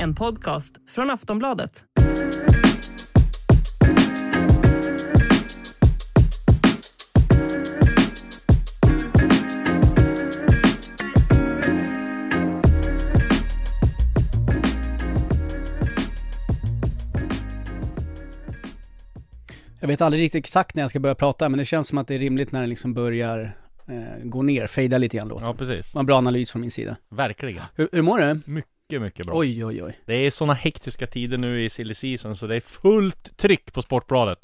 En podcast från Aftonbladet. Jag vet aldrig riktigt exakt när jag ska börja prata, men det känns som att det är rimligt när den liksom börjar eh, gå ner, fejda lite grann låten. Ja, precis. Det var en bra analys från min sida. Verkligen. Hur, hur mår du? Mycket, mycket bra. Oj, oj, oj. Det är såna hektiska tider nu i silly season så det är fullt tryck på Sportbladet.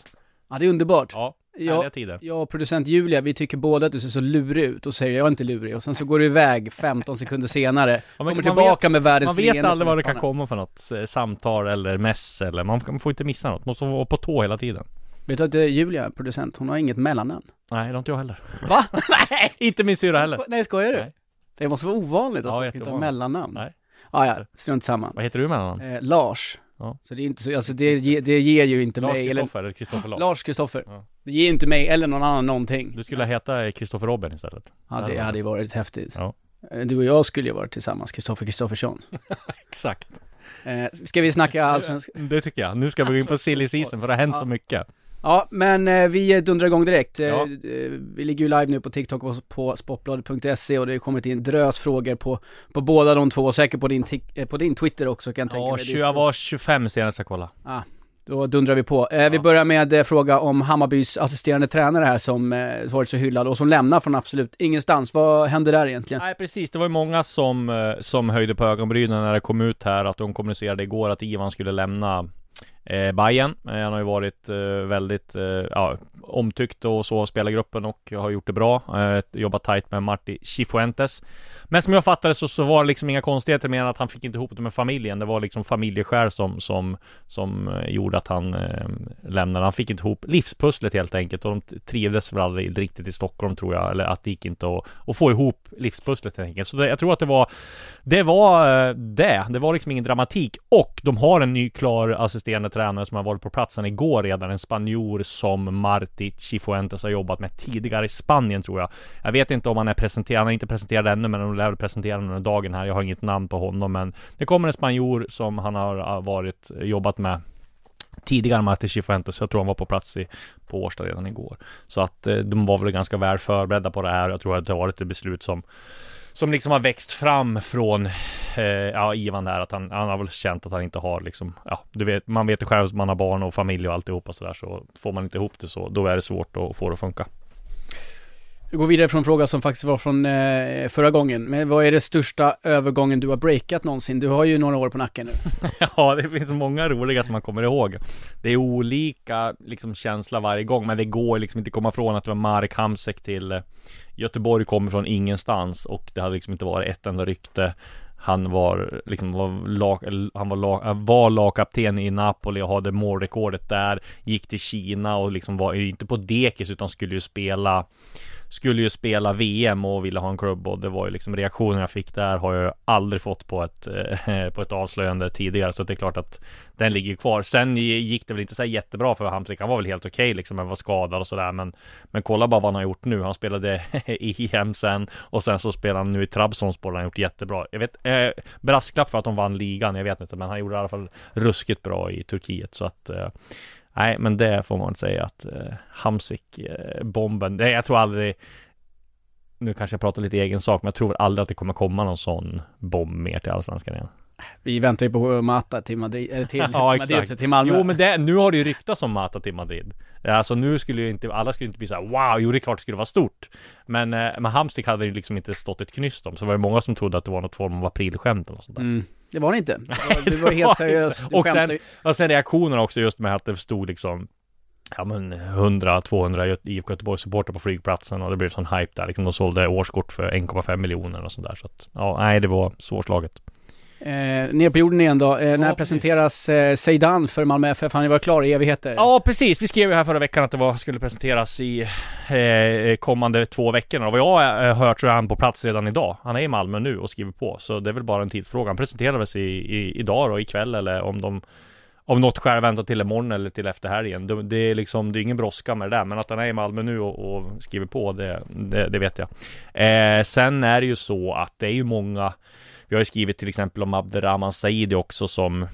Ja, det är underbart. Ja, härliga Jag, och producent Julia, vi tycker båda att du ser så lurig ut och säger jag är inte lurig och sen så går du iväg 15 sekunder senare, Ja, kommer tillbaka vet- med världens Man vet aldrig vad det kan komma för något eh, samtal eller mess eller man, får inte missa något. Man måste vara på tå hela tiden. Vet du att eh, Julia, producent, hon har inget mellannamn? Nej, det har inte jag heller. Va? Nej, inte min syrra heller. Nej, skojar du? Nej. Det måste vara ovanligt att Ja, inte jätteovanligt. mellannamn. Nej. Ah, ja, strunt samma. Vad heter du med honom? Eh, Lars. Ja. Så det är inte så, alltså det, ge- det ger ju inte Lars mig, Kristoffer eller Kristoffer Lars? Lars Kristoffer. Ja. Det ger inte mig eller någon annan någonting. Du skulle heta Kristoffer Robin istället. Ja, det hade ju varit häftigt. Ja. Eh, Du och jag skulle ju varit tillsammans, Kristoffer Kristoffersson. Exakt. Eh, ska vi snacka allsvenska? Det tycker jag. Nu ska vi gå in på silly season för det har hänt så mycket. Ja, men eh, vi dundrar igång direkt. Eh, Ja. eh, Vi ligger ju live nu på TikTok och på sportbladet.se och det har kommit in drös frågor på, på båda de två och säkert på din, eh, på din Twitter också kan jag tänka Ja, mig. Är jag var 25 senast jag kollade. Ah, då dundrar vi på. Eh, Vi Ja. börjar med eh, fråga om Hammarbys assisterande tränare här som eh, varit så hyllad och som lämnar från absolut ingenstans. Vad händer där egentligen? Nej precis, det var ju många som, som höjde på ögonbrynen när det kom ut här att de kommunicerade igår att Ivan skulle lämna eh, Bayern. Eh, han har ju varit eh, väldigt eh, ja, omtyckt och så av spelargruppen och har gjort det bra. Eh, jobbat tajt med Marti Chifuentes. Men som jag fattade så, så var det liksom inga konstigheter mer än att han fick inte ihop det med familjen. Det var liksom familjeskäl som, som, som eh, gjorde att han eh, lämnade. Han fick inte ihop livspusslet helt enkelt och de trivdes väl aldrig riktigt i Stockholm tror jag. Eller att det gick inte att, att få ihop livspusslet helt enkelt. Så det, jag tror att det var det var eh, det. Det var liksom ingen dramatik. Och de har en ny klar assisterande tränare som har varit på platsen igår redan. En spanjor som Marti Cifuentes har jobbat med tidigare i Spanien tror jag. Jag vet inte om han är presenterad. Han är inte presenterad ännu men de lär väl presentera honom under dagen här. Jag har inget namn på honom men det kommer en spanjor som han har varit jobbat med tidigare Martin Cifuentes. Jag tror han var på plats i, på Årsta redan igår. Så att eh, de var väl ganska väl förberedda på det här. Jag tror att det har varit ett beslut som som liksom har växt fram från eh, ja, Ivan där, att han, han har väl känt att han inte har liksom, ja, du vet, man vet ju själv att man har barn och familj och alltihopa sådär, så får man inte ihop det så, då är det svårt att få det att funka. Vi går vidare från en fråga som faktiskt var från eh, förra gången. Men vad är det största övergången du har breakat någonsin? Du har ju några år på nacken nu. Ja, det finns många roliga som man kommer ihåg. Det är olika liksom känsla varje gång, men det går liksom inte komma ifrån att det var Marek Hamsek till eh, Göteborg kommer från ingenstans och det hade liksom inte varit ett enda rykte. Han var liksom var lag, han var, lag, var lagkapten i Napoli och hade målrekordet där. Gick till Kina och liksom var ju inte på dekis utan skulle ju spela skulle ju spela VM och ville ha en klubb och det var ju liksom reaktionen jag fick där har jag aldrig fått på ett, eh, på ett avslöjande tidigare så det är klart att den ligger kvar. Sen gick det väl inte så jättebra för Hamsik. Han var väl helt okej liksom, men var skadad och sådär. Men, men kolla bara vad han har gjort nu. Han spelade i EM sen och sen så spelar han nu i Trabzonspor. Han har gjort jättebra. Jag vet, eh, brasklapp för att de vann ligan. Jag vet inte, men han gjorde i alla fall ruskigt bra i Turkiet så att eh, Nej, men det får man säga att eh, Hamsik, eh, jag tror aldrig nu kanske jag pratar lite egen sak, men jag tror aldrig att det kommer komma någon sån bomb mer till Allsvenskan igen. Vi väntar ju på Mata till Madrid, eller till, Ja, till, Madrid, exakt. till Malmö. Jo, men det, nu har det ju ryktats om Mata till Madrid. Alltså nu skulle ju inte, alla skulle inte bli så här, wow, jo det är klart det skulle vara stort. Men, eh, men Hamsik hade ju liksom inte stått ett knyst om, så var det många som trodde att det var något form av aprilskämt eller sånt där. Mm. Det var det inte. Du var, helt seriös. Du Och sen, och sen reaktionerna också just med att det stod liksom ja men 100-200 IFK Göteborg supporter på flygplatsen och det blev sån hype där liksom. De sålde årskort för 1,5 miljoner och sådär så att ja, nej det var svårslaget. Eh, ner på jorden igen då. Eh, när Ja, presenteras eh, Zeidan för Malmö FF? Han har varit klar i evigheter. Ja precis, vi skrev ju här förra veckan att det var, skulle presenteras i eh, kommande två veckorna. Och vad jag har eh, hört så är han på plats redan idag. Han är i Malmö nu och skriver på. Så det är väl bara en tidsfråga. Han presenterades i, i, idag och ikväll eller om de om något skäl väntar till imorgon eller till efter helgen. Det, det är liksom, det är ingen brådska med det där. Men att han är i Malmö nu och, och skriver på, det, det, det vet jag. Eh, sen är det ju så att det är ju många vi har ju skrivit till exempel om Abderrahman Saidi också som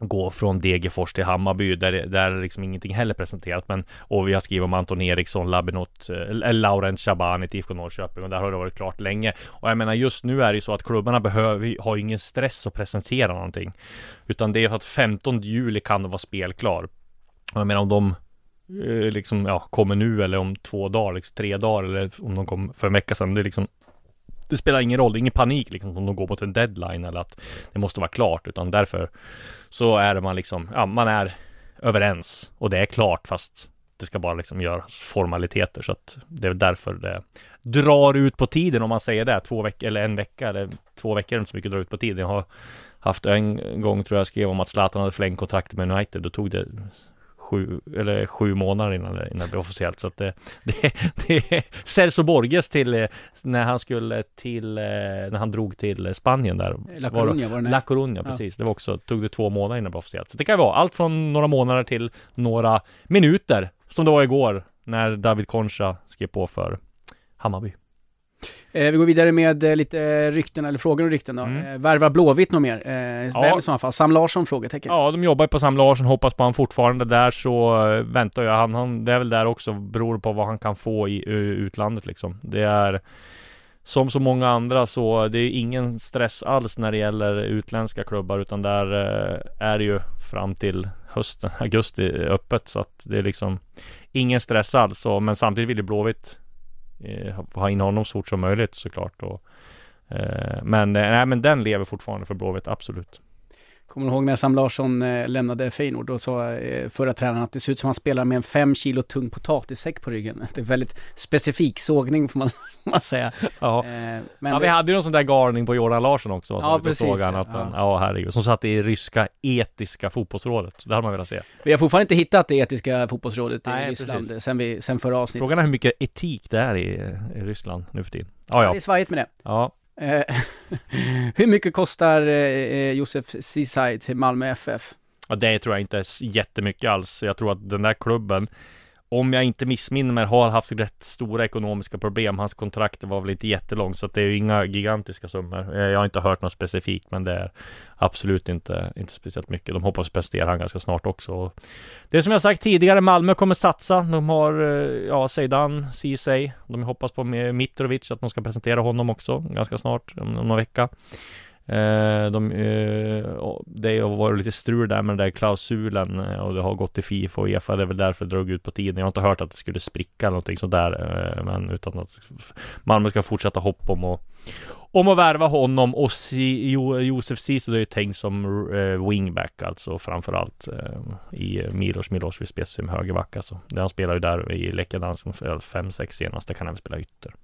går från Degerfors till Hammarby där, där är liksom ingenting heller presenterat men och vi har skrivit om Anton Eriksson, Labinot, eller Laurent Shaban i IFK Norrköping och där har det varit klart länge och jag menar just nu är det ju så att klubbarna behöver har ingen stress att presentera någonting utan det är för att 15 juli kan det vara spelklar och jag menar om de eh, liksom ja, kommer nu eller om två dagar, liksom tre dagar eller om de kom för en vecka sedan. Det är liksom det spelar ingen roll, det är ingen panik liksom om de går mot en deadline eller att det måste vara klart utan därför så är man liksom, ja man är överens och det är klart fast det ska bara liksom göras formaliteter. Så att det är därför det drar ut på tiden om man säger det, två veckor eller en vecka eller två veckor är inte så mycket drar ut på tiden. Jag har haft en gång tror jag skrev om att Zlatan hade förlängt kontraktet med United, då tog det sju, eller sju månader innan det, innan det blev officiellt. Så att det, det, det är Celso Borges till, eh, när han skulle till, eh, när han drog till Spanien där. La Coruña var det La Coruña, precis. Det var också, tog det två månader innan det blev officiellt. Så det kan vara allt från några månader till några minuter. Som det var igår när David Concha skrev på för Hammarby. Eh, vi går vidare med eh, lite rykten, eller frågor och rykten då. Mm. Eh, värva Blåvitt något mer? Eh, Ja. Vem i sådana fall? Sam Larsson? Frågetecken. Ja, de jobbar ju på Sam Larsson, hoppas på han fortfarande där så eh, väntar jag. Han, han, det är väl där också, beror på vad han kan få i utlandet liksom. Det är som så många andra så det är ingen stress alls när det gäller utländska klubbar utan där eh, är det ju fram till hösten, augusti öppet så att det är liksom ingen stress alls. Så, men samtidigt vill ju Blåvitt Eh, ha in honom så fort som möjligt såklart. Och, eh, men, eh, nej, men den lever fortfarande för Blåvitt, absolut. Kommer du ihåg när Sam Larsson eh, lämnade Feyenoord? Då sa eh, förra tränaren att det ser ut som han spelar med en fem kilo tung potatissäck på ryggen. Det är väldigt specifik sågning får man, man säga. Ja. Eh, men ja, vi det, hade ju någon sån där galning på Jordan Larsson också. Ja, precis, Såg han att ja. han, ja herregud. Som satt i ryska etiska fotbollsrådet. Det hade man velat se. vi har fortfarande inte hittat det etiska fotbollsrådet i Nej, Ryssland precis. sen, vi, sen förra avsnittet. Frågan är hur mycket etik det är i, i Ryssland nu för tiden. Ja, Det ja. är svajigt med det. ja. Eh, hur mycket kostar eh, eh Josef Ceesay till Malmö FF? Ja, det tror jag inte är jättemycket alls. Jag tror att den där klubben, om jag inte missminner mig, har haft rätt stora ekonomiska problem. Hans kontrakt var väl inte jättelångt, så att det är ju inga gigantiska summor. Eh, jag har inte hört något specifikt, men det är absolut inte, inte speciellt mycket. De hoppas prestera han ganska snart också. Det som jag sagt tidigare, Malmö kommer satsa. De har, eh, ja, Zeidan, Ceesay. De hoppas på Mitrovic, att de ska presentera honom också ganska snart, om någon vecka. Eh, de, eh, det har varit lite strul där med den där klausulen eh, och det har gått till Fifa och Uefa. Det är väl därför det drog ut på tiden. Jag har inte hört att det skulle spricka eller någonting sådär. Men utan att Malmö ska fortsätta hoppa om att om att värva honom och si, jo, Josef Ceesay är ju tänkt som eh, wingback alltså framförallt eh, i Milos Milosevic spelar som högerback alltså. Han spelar ju där i Läckadansen, alltså, 5-6 senast. Det kan även spela ytter.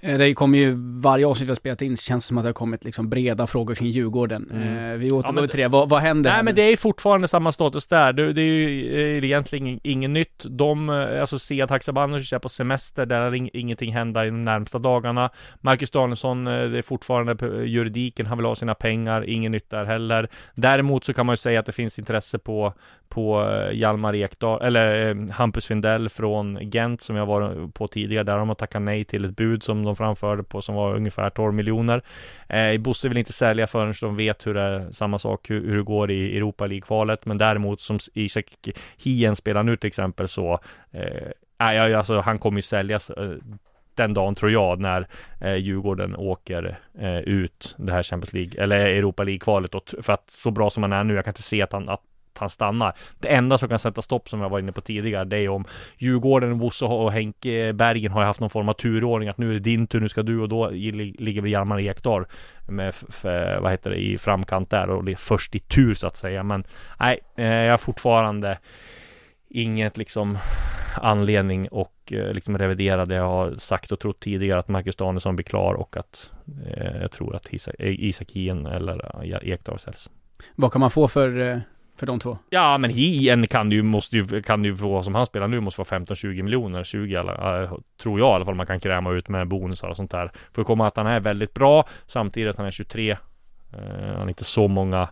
Eh, Det kommer ju, varje avsnitt vi har spelat in känns som att det har kommit liksom breda frågor kring Djurgården. Mm. Eh, vi återgår Ja, till det. Vad, vad händer? Nej men det är fortfarande samma status där. Det, det är ju eh, egentligen inget nytt. De, alltså Sead Haksabanovic är på semester, där har ing- ingenting hända i de närmsta dagarna. Marcus Danielsson, det är fortfarande juridiken, han vill ha sina pengar, inget nytt där heller. Däremot så kan man ju säga att det finns intresse på, på Hjalmar Ekdal, eller Hampus Findell från Gent som jag var på tidigare. Där har man tackat nej till ett bud som de framförde på som var ungefär 12 miljoner. Eh, Bosse vill inte sälja förrän de vet hur det är, samma sak, hur, hur det går i Europa League-kvalet. Men däremot som Isak Hien spelar nu till exempel så, eh, alltså han kommer ju säljas eh, den dagen tror jag när eh, Djurgården åker eh, ut det här Champions League eller Europa League-kvalet för att så bra som han är nu, jag kan inte se att han, att han stannar. Det enda som kan sätta stopp som jag var inne på tidigare, det är om Djurgården, Bosse och Henke eh, Bergen har ju haft någon form av turordning att nu är det din tur, nu ska du och då ligger väl Hjalmar Ekdal med, vad heter det, i framkant där och är först i tur så att säga. Men nej, eh, jag har fortfarande inget liksom anledning och eh, liksom revidera det jag har sagt och trott tidigare att Marcus Danielsson blir klar och att eh, jag tror att Isak, Isak Hien eller Ekdal säljs. Vad kan man få för, eh, för de två? Ja, men Hien kan du måste ju, kan du få som han spelar nu måste vara 15-20 miljoner, 20 eller, äh, tror jag i alla fall man kan kräma ut med bonusar och sånt där. För att komma att han är väldigt bra samtidigt att han är 23. Eh, han har inte så många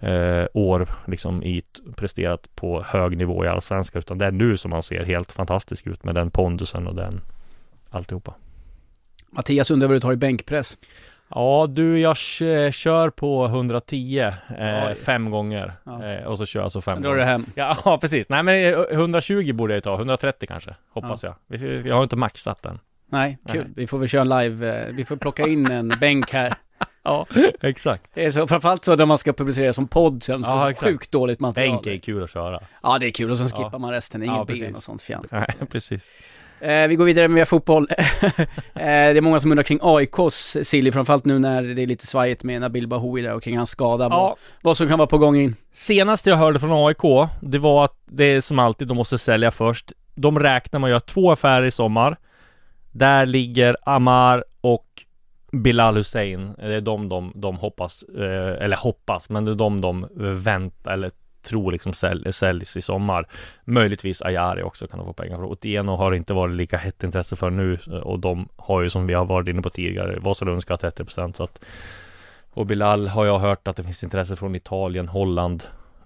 eh, år liksom i presterat på hög nivå i allsvenskan utan det är nu som han ser helt fantastisk ut med den pondusen och den alltihopa. Mattias undrar vad du tar i bänkpress. Ja du, jag kör på 110 eh, fem gånger ja. eh, och så kör jag så fem Sen gånger. drar du hem. Ja, ja, precis. Nej men 120 eh, borde jag ta, 130 kanske, hoppas ja. jag. Jag har inte maxat den. Nej, kul. Nej. Vi får väl köra en live, eh, vi får plocka in en bänk här. ja, exakt. Det är så, framförallt så när man ska publicera som podd sen, så ja, är det sjukt dåligt material. Bänk är kul att köra. Ja, det är kul och sen skippar man resten, inget ben och sånt fjant. Nej, precis. Eh, vi går vidare med fotboll. eh, det är många som undrar kring AIKs silly, framförallt nu när det är lite svajigt med Nabil Bahoui där och kring hans skada. Ja. Vad, vad som kan vara på gång in. Senast jag hörde från AIK, det var att det är som alltid, de måste sälja först. De räknar med att göra två affärer i sommar. Där ligger Amar och Bilal Hussein, det är de de, de hoppas, eh, eller hoppas, men det är de de väntar, eller tror liksom säl, säljs i sommar. Möjligtvis Ayari också kan de få pengar för. Otieno har inte varit lika hett intresse för nu och de har ju som vi har varit inne på tidigare, Vasalund ska ha 30% så att och Bilal har jag hört att det finns intresse från Italien, Holland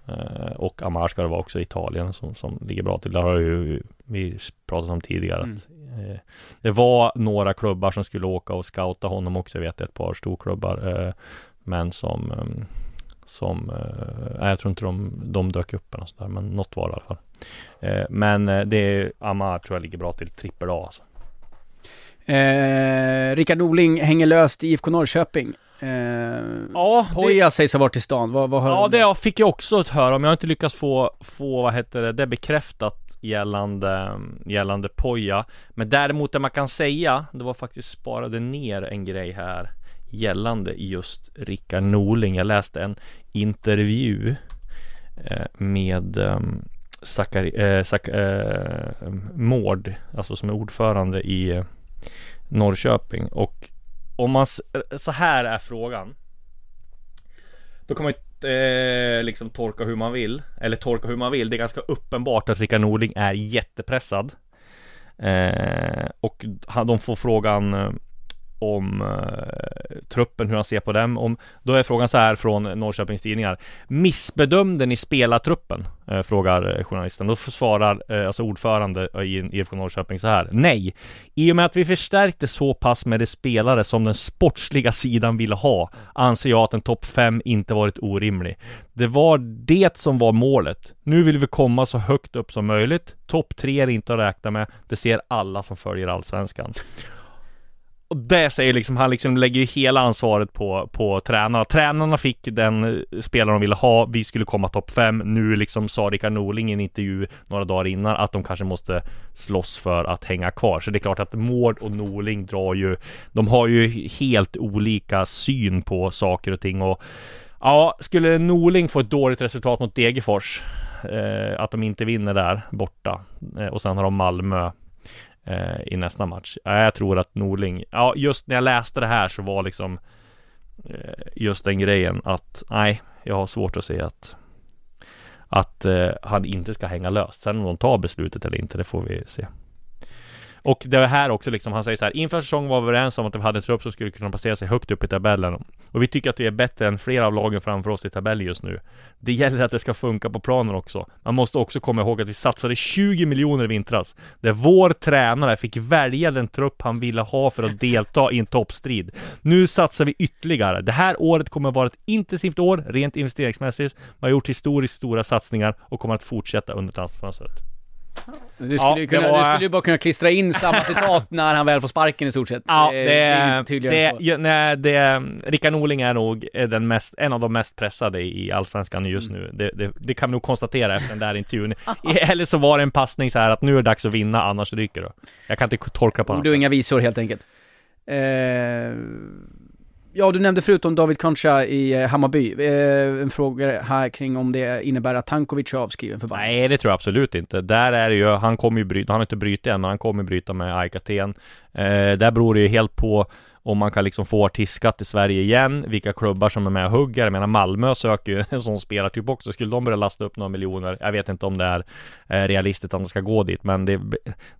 eh, och Amar ska det vara också Italien som, som ligger bra till. Där har ju vi pratat om tidigare mm. att eh, det var några klubbar som skulle åka och scouta honom också. Jag vet ett par storklubbar eh, men som ehm, som, eh, jag tror inte de, de dök upp eller sådär, men något var det i alla fall. Eh, men eh, det är, Amar tror jag ligger bra till trippel A alltså. Eh, Rickard Norling hänger löst i IFK Norrköping. Eh, ja, Poja det... sägs ha varit i stan, vad, vad Ja, det fick jag också höra om. Jag har inte lyckats få, få vad heter det, det bekräftat gällande, gällande Poja. Men däremot det man kan säga, det var faktiskt sparade ner en grej här gällande just Rickard Norling. Jag läste en intervju eh, med ehm, Sakari, eh, Sak, eh, Mård, alltså som är ordförande i eh, Norrköping och om man, eh, så här är frågan. Då kan man ju eh, liksom torka hur man vill, eller torka hur man vill. Det är ganska uppenbart att Rickard Norling är jättepressad. Eh, och de får frågan eh, om eh, truppen, hur han ser på dem. Om, då är frågan så här från Norrköpings Tidningar. Missbedömde ni spelartruppen? Eh, frågar eh, journalisten. Då svarar eh, alltså ordförande i IFK Norrköping så här. Nej, i och med att vi förstärkte så pass med de spelare som den sportsliga sidan ville ha anser jag att en topp 5 inte varit orimlig. Det var det som var målet. Nu vill vi komma så högt upp som möjligt. Topp 3 är inte att räkna med. Det ser alla som följer Allsvenskan. Och det säger liksom, han liksom lägger ju hela ansvaret på, på tränarna. Tränarna fick den eh, spelare de ville ha, vi skulle komma topp 5. Nu liksom sa Rickard Norling i en intervju några dagar innan att de kanske måste slåss för att hänga kvar. Så det är klart att Mård och Norling drar ju, de har ju helt olika syn på saker och ting och Ja, skulle Norling få ett dåligt resultat mot Degerfors, eh, att de inte vinner där borta eh, och sen har de Malmö eh, i nästa match. Jag tror att Norling, ja just när jag läste det här så var liksom eh, just den grejen att nej, jag har svårt att se att att eh, han inte ska hänga löst. Sen om de tar beslutet eller inte, det får vi se. Och det här också liksom, han säger så här, inför säsongen var vi överens om att vi hade en trupp som skulle kunna placera sig högt upp i tabellen. Och vi tycker att vi är bättre än flera av lagen framför oss i tabellen just nu. Det gäller att det ska funka på planen också. Man måste också komma ihåg att vi satsade 20 miljoner i vintras. Där vår tränare fick välja den trupp han ville ha för att delta i en toppstrid. Nu satsar vi ytterligare. Det här året kommer att vara ett intensivt år, rent investeringsmässigt. Man har gjort historiskt stora satsningar och kommer att fortsätta under transferfönstret. Du skulle, ja, ju kunna, var... du skulle ju bara kunna klistra in samma citat när han väl får sparken i stort sett. Ja, det, det är inte tydligare det, så. Nej, det, Rickard Norling är nog den mest, en av de mest pressade i Allsvenskan just mm. nu. Det, det, det, kan vi nog konstatera efter den där intervjun. Eller så var det en passning så här att nu är det dags att vinna, annars ryker du. Jag kan inte tolka på annat Du har inga visor helt enkelt. Eh, Ja, du nämnde förutom David Concha i eh, Hammarby. Eh, en fråga här kring om det innebär att Tankovic är avskriven för Bayern. Nej, det tror jag absolut inte. Där är det ju, han kommer ju bryta, han har inte brutit än, men han kommer bryta med Aikaten. Eh, där beror det ju helt på om man kan liksom få artistskatt i Sverige igen, vilka klubbar som är med och hugger. Jag menar Malmö söker ju en sån spelartyp också. Skulle de börja lasta upp några miljoner? Jag vet inte om det är eh, realistiskt att de ska gå dit, men det,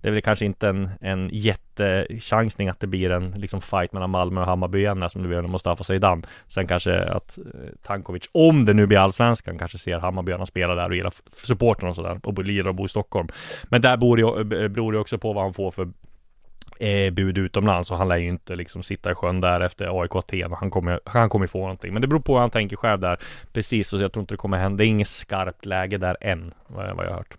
det är väl kanske inte en, en jättechansning att det blir en liksom fight mellan Malmö och Hammarby igen som det blir med Mustafa Zeidan. Sen kanske att eh, Tankovic, om det nu blir allsvenskan, kanske ser Hammarbyarna spela där och gillar supporten och sådär och gillar att bo i Stockholm. Men där eh, beror det också på vad han får för eh, bud utomlands och han lär ju inte liksom sitta i sjön där efter AIK Aten han kommer, han kommer få någonting. Men det beror på hur han tänker själv där. Precis, så jag tror inte det kommer hända. Det är inget skarpt läge där än, vad jag, vad jag har hört.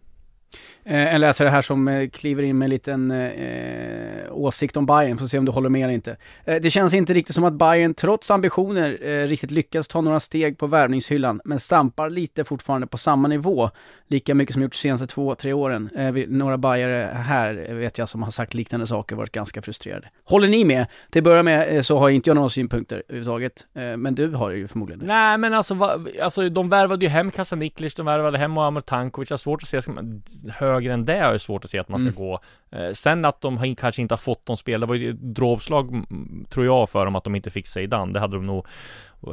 Eh, en läsare här som eh, kliver in med en liten eh, åsikt om Bayern, får se om du håller med eller inte. Eh, det känns inte riktigt som att Bayern trots ambitioner eh, riktigt lyckas ta några steg på värvningshyllan, men stampar lite fortfarande på samma nivå. Lika mycket som gjort de senaste två, tre åren. Eh, vi, några Bajare här eh, vet jag som har sagt liknande saker, varit ganska frustrerade. Håller ni med? Till att börja med så har inte jag några synpunkter överhuvudtaget, men du har ju förmodligen Nej men alltså, va, alltså de värvade ju hem Kasaniklic, de värvade hem Muamer Tankovic, jag har svårt att se, högre än det har jag svårt att se att man ska mm. gå. Eh, sen att de kanske inte har fått de spel, det var ju ett dråpslag tror jag för dem att de inte fick Zeidan. Det hade de nog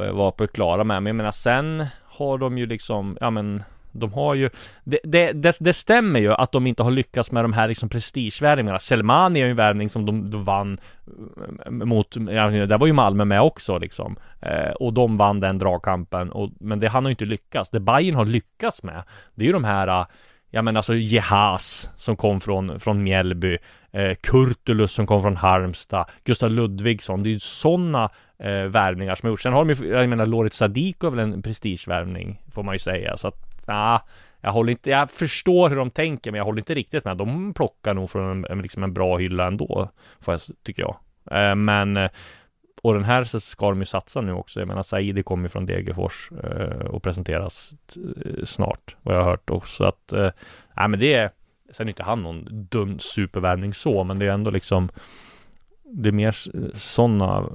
eh, varit på klara med. Men jag menar sen har de ju liksom, ja men de har ju, det, det, det, det, stämmer ju att de inte har lyckats med de här liksom prestigevärvningarna. Selmani är ju en värvning som de, de vann eh, mot, ja, där var ju Malmö med också liksom. Eh, och de vann den dragkampen, och, men det han har ju inte lyckats. Det Bayern har lyckats med, det är ju de här ja men alltså Jehas som kom från, från Mjällby, eh, Kurtulus som kom från Halmstad, Gustav Ludvigsson, det är ju sådana eh, värvningar som har gjorts. Sen har de ju, jag menar Lorit Sadiko är väl en prestigevärvning, får man ju säga, så att, ja, jag håller inte, jag förstår hur de tänker, men jag håller inte riktigt med. De plockar nog från en, liksom en bra hylla ändå, får jag, tycker jag. Eh, men eh, och den här så ska de ju satsa nu också. Jag menar Saidi kommer från Degerfors eh, och presenteras eh, snart, vad jag har hört. Och så att, eh, nej men det är, sen är inte han någon dum supervärvning så, men det är ändå liksom, det är mer sådana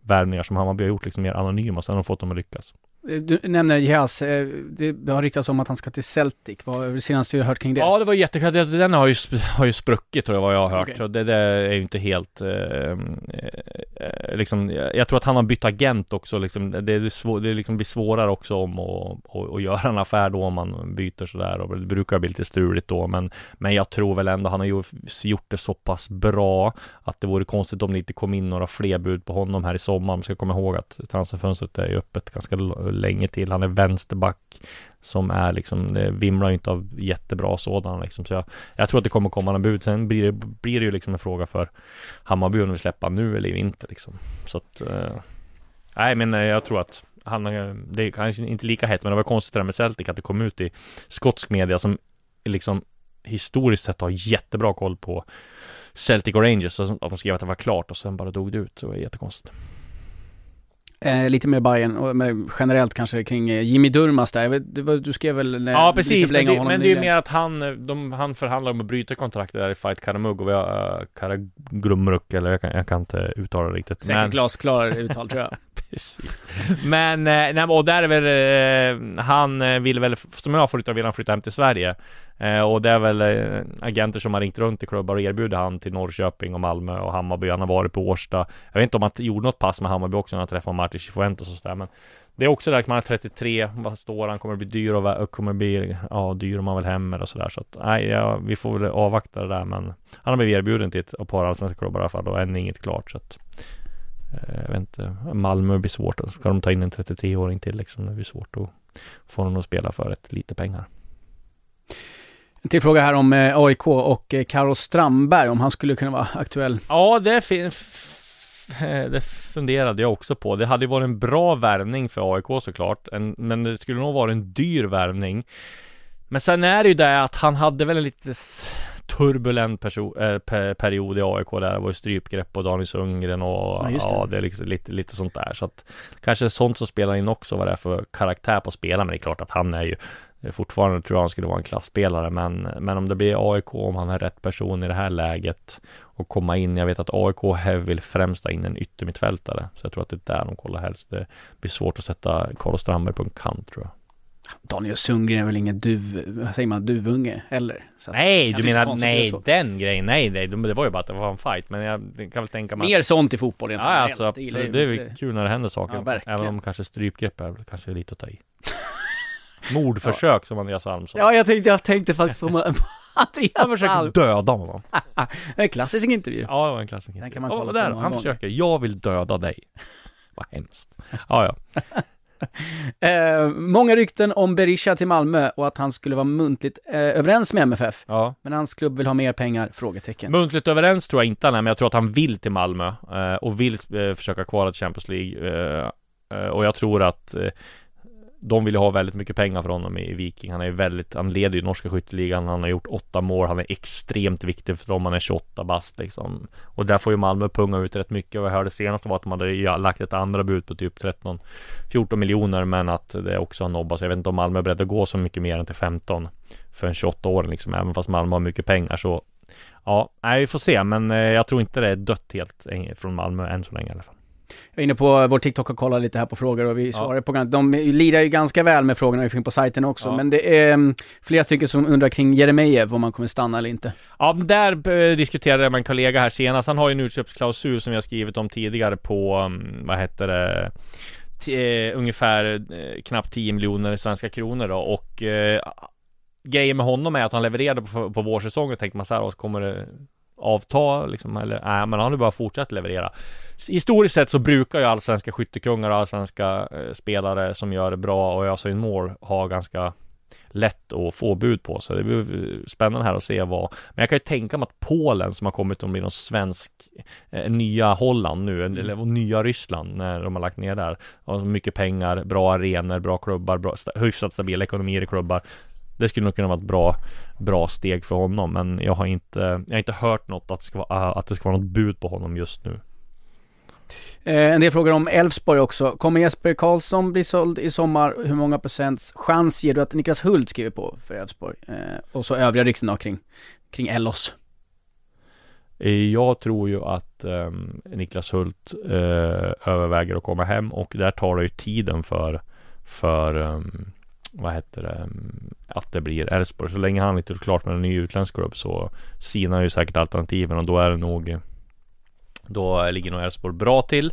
värvningar som Hammarby har gjort, liksom mer anonyma, sen har de fått dem att lyckas. Du nämner Jazz, eh, det har ryktats om att han ska till Celtic, vad är det senaste du har hört kring det? Ja det var jättekul, den har ju, har ju spruckit tror jag vad jag har hört, okay. det, det är ju inte helt, eh, eh, liksom, jag tror att han har bytt agent också liksom, det, det, svår, det liksom blir svårare också om att, göra en affär då om man byter sådär. Och det brukar bli lite struligt då men, men jag tror väl ändå han har gjort det så pass bra att det vore konstigt om det inte kom in några fler bud på honom här i sommar, man ska komma ihåg att transferfönstret är ju öppet ganska länge till. Han är vänsterback som är liksom, det vimlar ju inte av jättebra sådana liksom. Så jag, jag tror att det kommer komma några bud. Sen blir det, blir det ju liksom en fråga för Hammarby om vi släppa nu eller inte liksom. Så att, eh, nej men eh, jag tror att han, eh, det är kanske inte lika hett, men det var konstigt det där med Celtic att det kom ut i skotsk media som liksom historiskt sett har jättebra koll på Celtic och Rangers, att de skrev att det var klart och sen bara dog det ut. Det var jättekonstigt. Eh, lite mer Bayern och generellt kanske kring eh, Jimmy Durmas där. Vet, du, du skrev väl eh, Ja precis, men det, men det är ju mer att han, eh, de, han förhandlar om att bryta kontraktet där i Fight Karamug och vi har uh, Karagrumruk eller jag kan, jag kan inte uttala det riktigt. Säkert men... glasklar uttal tror jag. precis. Men, eh, nej, och där är väl, eh, han vill väl, som jag får ut vill han flytta hem till Sverige. Eh, och det är väl eh, agenter som har ringt runt i klubbar och erbjudit han till Norrköping och Malmö och Hammarby. Han har varit på Årsta. Jag vet inte om han gjorde något pass med Hammarby också när han träffade Martin Cifuentes och sådär. Men det är också där att man är 33, vad står han, kommer bli dyr och kommer bli, ja, dyr om man vill hem eller sådär. Så att, nej, ja, vi får väl avvakta det där. Men han har blivit erbjuden till ett par allsvenska klubbar i alla fall och än inget klart. Så att, eh, jag vet inte, Malmö blir svårt. Ska de ta in en 33-åring till liksom, det blir svårt att få honom att spela för ett lite pengar. En till fråga här om eh, AIK och eh, Carlos Strandberg, om han skulle kunna vara aktuell. Ja, det finns det funderade jag också på. Det hade ju varit en bra värvning för AIK såklart, en, men det skulle nog vara en dyr värvning. Men sen är det ju det att han hade väl en lite turbulent perso- eh, pe- period i AIK där. Det var ju strypgrepp på Daniel Sundgren och Ja, det. ja, det är liksom lite, lite sånt där. Så att kanske sånt som spelar in också vad det är för karaktär på spelaren. Men det är klart att han är ju Fortfarande tror jag han skulle vara en klassspelare men, men om det blir AIK, om han är rätt person i det här läget och komma in, jag vet att AIK här vill främst ha in en yttermittfältare så jag tror att det är där de kollar helst. Det blir svårt att sätta Carlos Strandberg på en kant tror jag. Daniel Sundgren är väl ingen duv, vad säger man, duvunge heller? Nej, du menar, nej, den grejen, nej, nej, det var ju bara att det var en fight, men jag kan väl tänka mig Mer sånt i fotboll rent Ja, alltså absolut. Det är kul när det händer saker. Ja, verkligen. Även om kanske strypgrepp är kanske lite att ta i. Mordförsök som Andreas Alm sa. Ja, jag tänkte, jag tänkte faktiskt på, Han Andreas försöker Alm. döda honom. En klassisk intervju. Ja, det var en klassiker. Den kan man kolla där, på många Han gånger. försöker. Jag vill döda dig. Vad hemskt. Ja, ja. Eh, många rykten om Berisha till Malmö och att han skulle vara muntligt eh, överens med MFF. ja. Men hans klubb vill ha mer pengar? Frågetecken. Muntligt överens tror jag inte han är, men jag tror att han vill till Malmö eh, och vill eh, försöka kvala till Champions League. Eh, eh, och jag tror att eh, de vill ju ha väldigt mycket pengar för honom i Viking. Han är ju väldigt, han leder ju norska skytteligan, han har gjort åtta mål, han är extremt viktig för dem, han är 28 bast liksom. Och där får ju Malmö punga ut rätt mycket och jag hörde senast var att de hade lagt ett andra bud på typ 13 14 miljoner men att det också har nobbats. Jag vet inte om Malmö är beredd att gå så mycket mer än till 15 för en 28 år liksom, även fast Malmö har mycket pengar så Ja, nej vi får se, men eh, jag tror inte det är dött helt eh, från Malmö än så länge i alla fall. Jag är inne på vår TikTok och kollar lite här på frågor och vi svarar på De lirar ju ganska väl med frågorna, vi in på sajten också. Ja. Men det är mm, flera stycken som undrar kring Jeremejeff, om han kommer stanna eller inte. Ja, där eh, diskuterade jag med en kollega här senast. Han har ju en utköpsklausul som jag skrivit om tidigare på, mm, vad heter det, t- eh, ungefär eh, knappt 10 miljoner svenska kronor då och grejen med honom är att han levererade på, på vårsäsongen. Tänkte man så här, och så kommer det avta liksom, eller nej, men han har bara fortsatt leverera. Historiskt sett så brukar ju allsvenska skyttekungar och allsvenska eh, spelare som gör det bra och öser in mål ha ganska lätt att få bud på. Så det blir eh, spännande här att se vad. Men jag kan ju tänka mig att Polen som har kommit att bli någon svensk eh, nya Holland nu, eller och nya Ryssland när de har lagt ner där. Har mycket pengar, bra arenor, bra klubbar, bra, sta- hyfsat stabila ekonomier i klubbar. Det skulle nog kunna vara ett bra, bra steg för honom, men jag har inte, jag har inte hört något att, det ska vara, att det ska vara något bud på honom just nu. Eh, en del frågor om Elfsborg också. Kommer Jesper Karlsson bli såld i sommar? Hur många procents chans ger du att Niklas Hult skriver på för Elfsborg? Eh, och så övriga rykten kring, kring Ellos. Eh, Jag tror ju att ehm, Niklas Hult eh, överväger att komma hem och där tar det ju tiden för, för ehm, vad heter det, ehm, att det blir Elfsborg. Så länge han inte är klart med en ny utländsk klubb så sinar ju säkert alternativen och då är det nog då ligger nog Elfsborg bra till.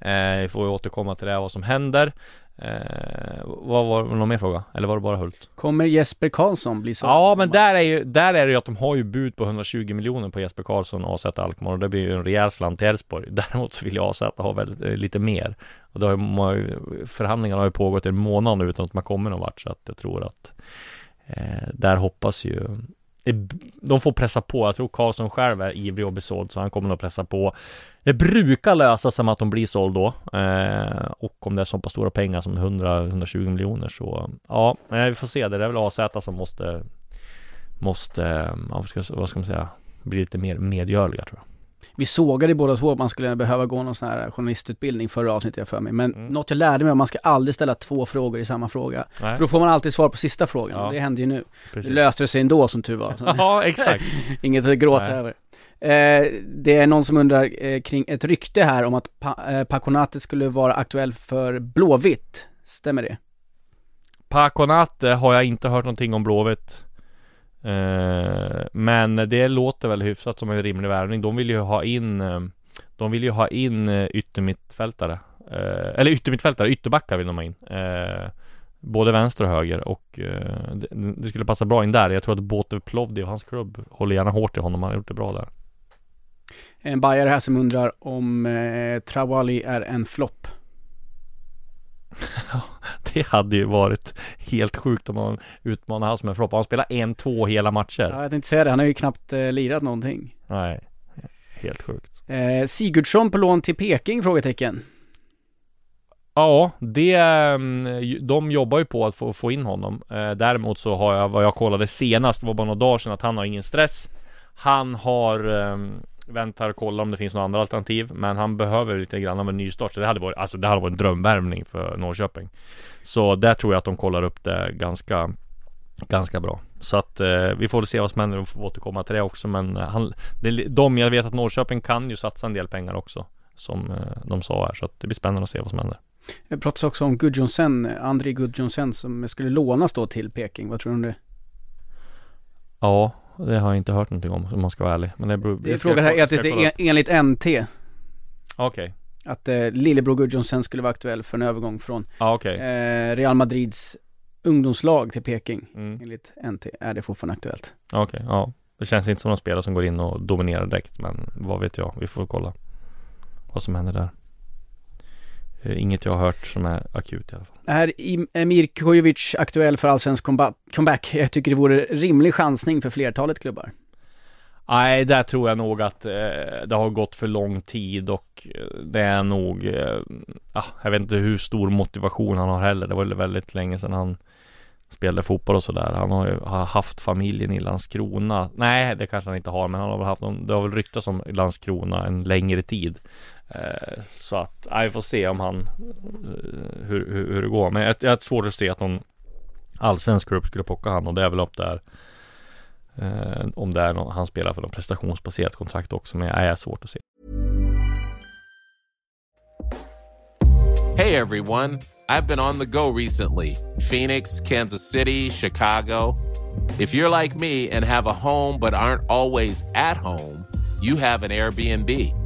Eh, vi får ju återkomma till det, vad som händer. Eh, vad var det någon mer fråga? Eller var det bara Hult? Kommer Jesper Karlsson bli såld? Ja, men där är ju, där är det ju att de har ju bud på 120 miljoner på Jesper Karlsson och AZ Alkmaar och det blir ju en rejäl slant till Elfsborg. Däremot så vill ju AZ ha väldigt, eh, lite mer. Och det har ju, förhandlingarna har ju pågått en månad nu utan att man kommer någon vart så att jag tror att eh, där hoppas ju de får pressa på. Jag tror Karlsson själv är ivrig och besåld såld så han kommer nog pressa på. Det brukar lösa sig med att de blir såld då. Eh, och om det är så pass stora pengar som 100-120 miljoner så ja, men vi får se. Det är väl AZ som måste måste, eh, ja, vad, ska, vad ska man säga, bli lite mer medgörliga tror jag. Vi sågade båda två att man skulle behöva gå någon sån här journalistutbildning förra avsnittet jag för mig. Men Mm. något jag lärde mig var att man ska aldrig ställa två frågor i samma fråga. Nej, För då får man alltid svar på sista frågan. Ja. Det hände ju nu. precis. Det löste sig ändå som tur var. Ja, exakt. Inget att gråta Nej. över. Eh, det är någon som undrar eh, kring ett rykte här om att pa eh, Paconate skulle vara aktuell för Blåvitt. Stämmer det? Paconate har jag inte hört någonting om Blåvitt. Eh, men det låter väl hyfsat som en rimlig värvning. De vill ju ha in eh, De vill ju ha in eh, yttermittfältare. Eller yttermittfältare, ytterbackar vill de ha in. Både vänster och höger och det, skulle passa bra in där. Jag tror att Botev Plovdiv och hans klubb håller gärna hårt i honom. Han har gjort det bra där. En bajare här som undrar om eh, Trawali är en flopp. Det hade ju varit helt sjukt om man utmanar han som en flopp. Han spelar en, två hela matcher. Ja, jag tänkte säga det, han har ju knappt eh, lirat någonting. Nej, helt sjukt. Eh, Sigurdsson på lån till Peking? Frågetecken. Ja, det, mm, de jobbar ju på att få, få in honom. Eh, Däremot så har jag, vad jag kollade senast, det var bara några dagar sedan, att han har ingen stress. Han har eh, väntar och kollar om det finns några andra alternativ Men han behöver lite grann av en nystart Så det hade varit, alltså det hade varit en drömvärmning för Norrköping Så där tror jag att de kollar upp det ganska Ganska bra Så att eh, vi får se vad som händer och får återkomma till det också Men han, det, de, jag vet att Norrköping kan ju satsa en del pengar också Som eh, de sa här så att det blir spännande att se vad som händer Det pratas också om Gudjonsen, André Gudjonsen som skulle lånas då till Peking. Vad tror du om det? Ja, det har jag inte hört någonting om om man ska vara ärlig Men det beror Det är frågan här, att det är enligt NT Okej, okay. att eh, lillebror Gudjonsen skulle vara aktuell för en övergång från ja, okay. eh, Real Madrids ungdomslag till Peking. Mm. Enligt NT är det fortfarande aktuellt. Okej, okay, ja. Det känns inte som någon spelare som går in och dominerar direkt, men vad vet jag? Vi får kolla vad som händer där. Eh, inget jag har hört som är akut i alla fall. Är Emir Kujovic aktuell för allsvensk comeback? Jag tycker det vore rimlig chansning för flertalet klubbar. Nej, där tror jag nog att eh, det har gått för lång tid och eh, det är nog, eh, ah, jag vet inte hur stor motivation han har heller. Det var väldigt länge sedan han spelade fotboll och sådär. Han har ju har haft familjen i Landskrona. Nej, det kanske han inte har, men han har väl haft någon, det har väl ryktats om Landskrona en längre tid. Eh, så att, jag vi får se om han, eh, hur, hur, hur det går. Men jag, jag har svårt att se att någon allsvensk grupp skulle plocka han och det är väl upp där är... om det är någon, han spelar för någon prestationsbaserat kontrakt också, men det är svårt att se. Hey everyone, I've been on the go recently. Phoenix, Kansas City, Chicago. If you're like me and have a home but aren't always at home, you have an Airbnb.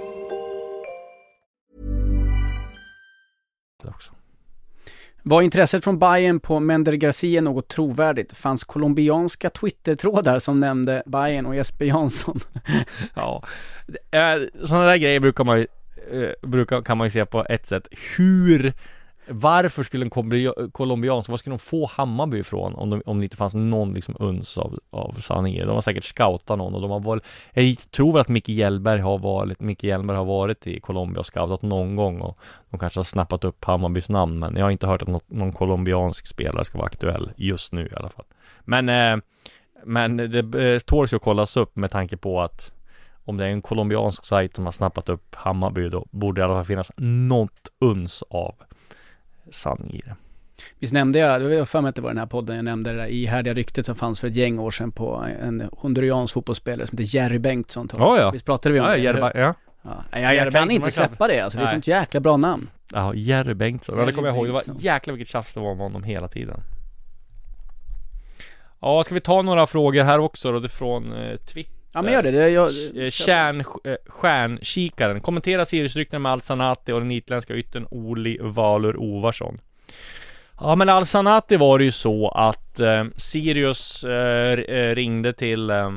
Var intresset från Bayern på Mender Garcia något trovärdigt? Fanns colombianska Twitter-trådar som nämnde Bayern och Jesper Jansson? ja, eh, sådana där grejer brukar man ju, eh, brukar, kan man ju se på ett sätt. Hur varför skulle en colombian, var skulle de få Hammarby ifrån om, de, om det inte fanns någon liksom uns av, av sanning De har säkert scoutat någon och de har varit, jag tror väl att Micke Hjelberg har varit, Micke Hjelberg har varit i Colombia och scoutat någon gång och de kanske har snappat upp Hammarbys namn men jag har inte hört att något, någon colombiansk spelare ska vara aktuell just nu i alla fall. Men, eh, men det eh, tål ju att kollas upp med tanke på att om det är en colombiansk sajt som har snappat upp Hammarby då borde det i alla fall finnas något uns av sanning i det. Visst nämnde jag, jag för mig att det var den här podden jag nämnde det där ihärdiga ryktet som fanns för ett gäng år sedan på en honduransk fotbollsspelare som heter Jerry Bengtsson. Ja, ja. Visst pratade vi om ja, det? Jerry, ja. ja. Jag, jag, jag kan inte släppa det alltså, det är ett sånt jäkla bra namn. Ja, Jerry Bengtsson. Ja, det kommer jag ihåg. Det var jäkla vilket tjafs det var med honom hela tiden. Ja, ska vi ta några frågor här också då, från eh, Twitter? Ja men gör det, det jag, eh, Kärn, eh, Stjärnkikaren Kommentera Siriusryktena med Al-Sanati och den itländska yttern Oli Valur Ovarsson Ja men Al-Sanati var det ju så att eh, Sirius eh, eh ringde till eh,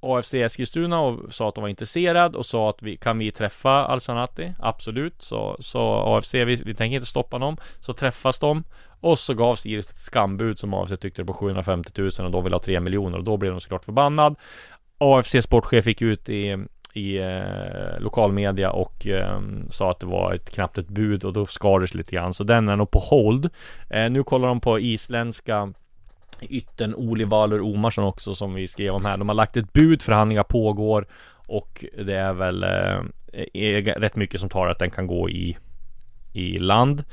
AFC Eskilstuna och sa att de var intresserad och sa att vi kan vi träffa Al-Sanati? Absolut, så, så AFC, vi, vi tänker inte stoppa dem. Så träffas de och så gav Sirius ett skambud som AFC tyckte på 750 000 och de vill ha 3 miljoner och då blev de såklart förbannad. AFC sportchef gick ut i i eh, lokalmedia och eh, sa att det var ett knappt ett bud och då skar det lite grann så den är nog på hold. Eh, nu kollar de på isländska Yttern-Olivalur Omarsson också som vi skrev om här. De har lagt ett bud, förhandlingar pågår och det är väl eh, är rätt mycket som talar att den kan gå i i land.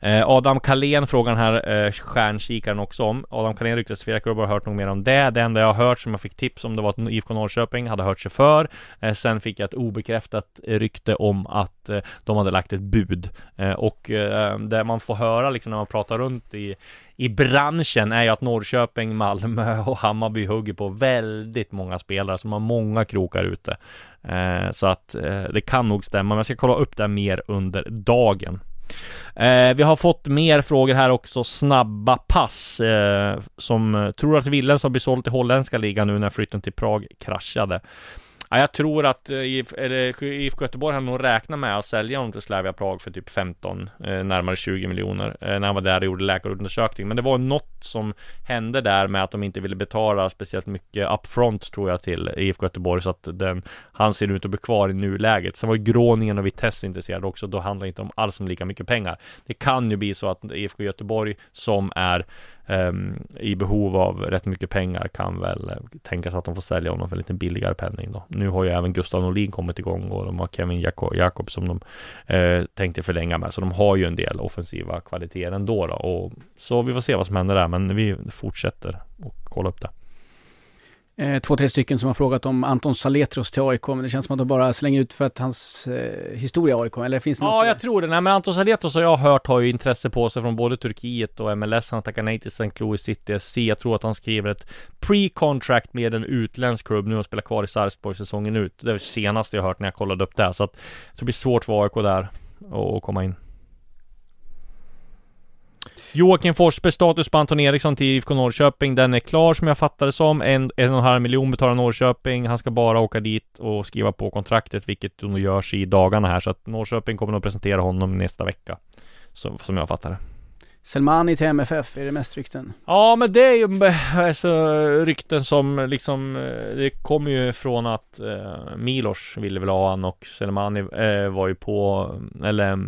Eh, Adam Kalén frågar den här eh, stjärnkikaren också om. Adam Kalén ryktas flera klubbar har hört något mer om det. Det enda jag har hört som jag fick tips om det var att IFK Norrköping hade hört sig för. Eh, sen fick jag ett obekräftat rykte om att eh, de hade lagt ett bud. Eh, och eh, det man får höra liksom när man pratar runt i i branschen är ju att Norrköping, Malmö och Hammarby hugger på väldigt många spelare som har många krokar ute. Eh, så att eh, det kan nog stämma, men jag ska kolla upp det mer under dagen. Eh, vi har fått mer frågor här också, snabba pass eh, som eh, tror att Willens har blivit såld till holländska ligan nu när flytten till Prag kraschade. Ja, jag tror att eh, IF, eller, IFK Göteborg har nog räknat med att sälja honom till Slavia Prag för typ 15, eh, närmare 20 miljoner eh, när han var där och gjorde läkarundersökning. Men det var något som hände där med att de inte ville betala speciellt mycket upfront tror jag till IFK Göteborg så att den, han ser ut att bli kvar i nuläget. Sen var ju Groningen och Vitesse intresserade också. Då handlar det inte om alls om lika mycket pengar. Det kan ju bli så att IFK Göteborg som är Ehm, i behov av rätt mycket pengar kan väl eh, tänkas tänka sig att de får sälja honom för lite billigare penning då. Nu har ju även Gustav Norlin kommit igång och de har Kevin Jakob, Jakob som de eh, tänkte förlänga med. Så de har ju en del offensiva kvaliteter ändå då. Och, så vi får se vad som händer där, men vi fortsätter och kolla upp det eh, två, tre stycken som har frågat om Anton Saletros till AIK, men det känns som att de bara slänger ut för att hans eh, historia i AIK, eller finns det Ja, jag tror det. Nej, men Anton Saletros har jag hört har ju intresse på sig från både Turkiet och MLS. Han tackar nej till St. Louis City SC. Jag tror att han skriver ett pre-contract med en utländsk klubb nu och spelar kvar i Sarpsborg säsongen ut. Det är det senaste jag hört när jag kollade upp det, så att det blir svårt för AIK där att komma in. Joakim Forsberg status på Anton Eriksson till IFK Norrköping. Den är klar som jag fattar det som. En, en och en halv miljon betalar Norrköping. Han ska bara åka dit och skriva på kontraktet, vilket nog görs i dagarna här. Så att Norrköping kommer att presentera honom nästa vecka. Så, som jag fattar det. Selmani till MFF, är det mest rykten? Ja men det är ju alltså, rykten som liksom Det kommer ju från att eh, Milos ville väl ha han och Selmani eh, var ju på Eller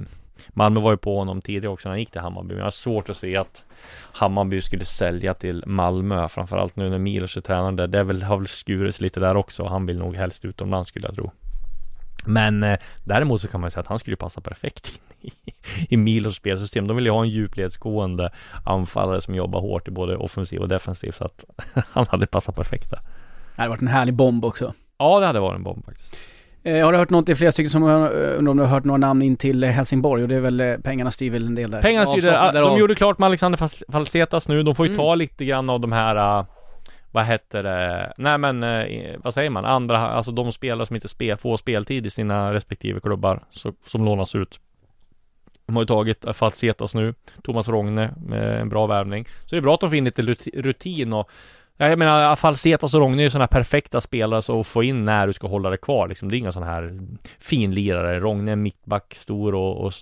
Malmö var ju på honom tidigare också när han gick till Hammarby. Men jag har svårt att se att Hammarby skulle sälja till Malmö. Framförallt nu när Milos är tränare. Det är väl, har väl skurits lite där också. Han vill nog helst utomlands skulle jag tro. Men eh, däremot så kan man ju säga att han skulle passa perfekt in i, i Milos spelsystem. De vill ju ha en djupledsgående anfallare som jobbar hårt i både offensiv och defensiv. Så att han hade passat perfekt där. Det hade varit en härlig bomb också. Ja, det hade varit en bomb faktiskt. Eh, har du hört något, det är flera stycken som eh, undrar om du har hört några namn in till eh, Helsingborg och det är väl, pengarna styr väl en del där? Pengarna styr det, de gjorde klart med Alexander Falsetas nu, de får ju mm. ta lite grann av de här uh, vad heter det? Nej men, vad säger man? Andra, alltså de spelare som inte spel, får speltid i sina respektive klubbar, så, som lånas ut. De har ju tagit Falsetas nu, Thomas Rogne med en bra värvning. Så det är bra att de får in lite rutin och jag menar, Falsetas och Rogne är ju sådana här perfekta spelare så att få in när du ska hålla det kvar liksom. Det är inga sådana här finlirare. Rogne är mittback, stor och, och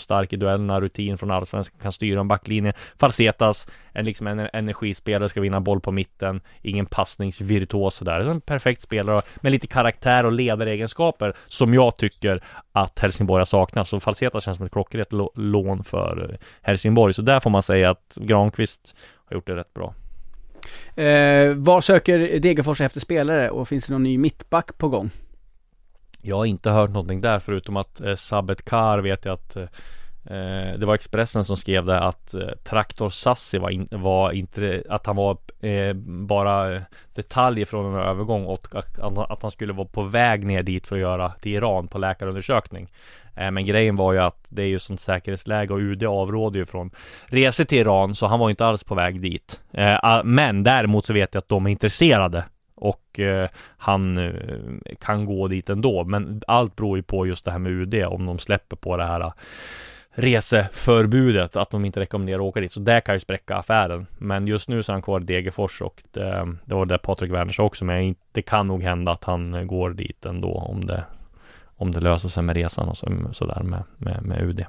stark i duellerna, rutin från allsvenskan, kan styra en backlinje. Falsetas, en, liksom en energispelare, ska vinna boll på mitten, ingen passningsvirtuos sådär. En perfekt spelare med lite karaktär och ledaregenskaper som jag tycker att Helsingborg har saknat. Så Falsetas känns som ett klockrent lån för eh, Helsingborg. Så där får man säga att Granqvist har gjort det rätt bra. Eh, var söker Degerfors efter spelare och finns det någon ny mittback på gång? Jag har inte hört någonting där förutom att eh, Sabet Kar vet jag att eh, eh det var Expressen som skrev det att eh, Traktor Sassi var, in, var inte, att han var eh, bara detaljer från en övergång och att, att, han skulle vara på väg ner dit för att göra till Iran på läkarundersökning. Eh, men grejen var ju att det är ju sånt säkerhetsläge och UD avråder ju från resor till Iran så han var ju inte alls på väg dit. Eh, ah, men däremot så vet jag att de är intresserade och eh, han kan gå dit ändå. Men allt beror ju på just det här med UD om de släpper på det här reseförbudet, att de inte rekommenderar att åka dit. Så det kan ju spräcka affären. Men just nu så är han kvar i Degerfors och det, det var det Patrik Werner sa också. Men det kan nog hända att han går dit ändå om det, om det löser sig med resan och så, sådär med, med, med UD.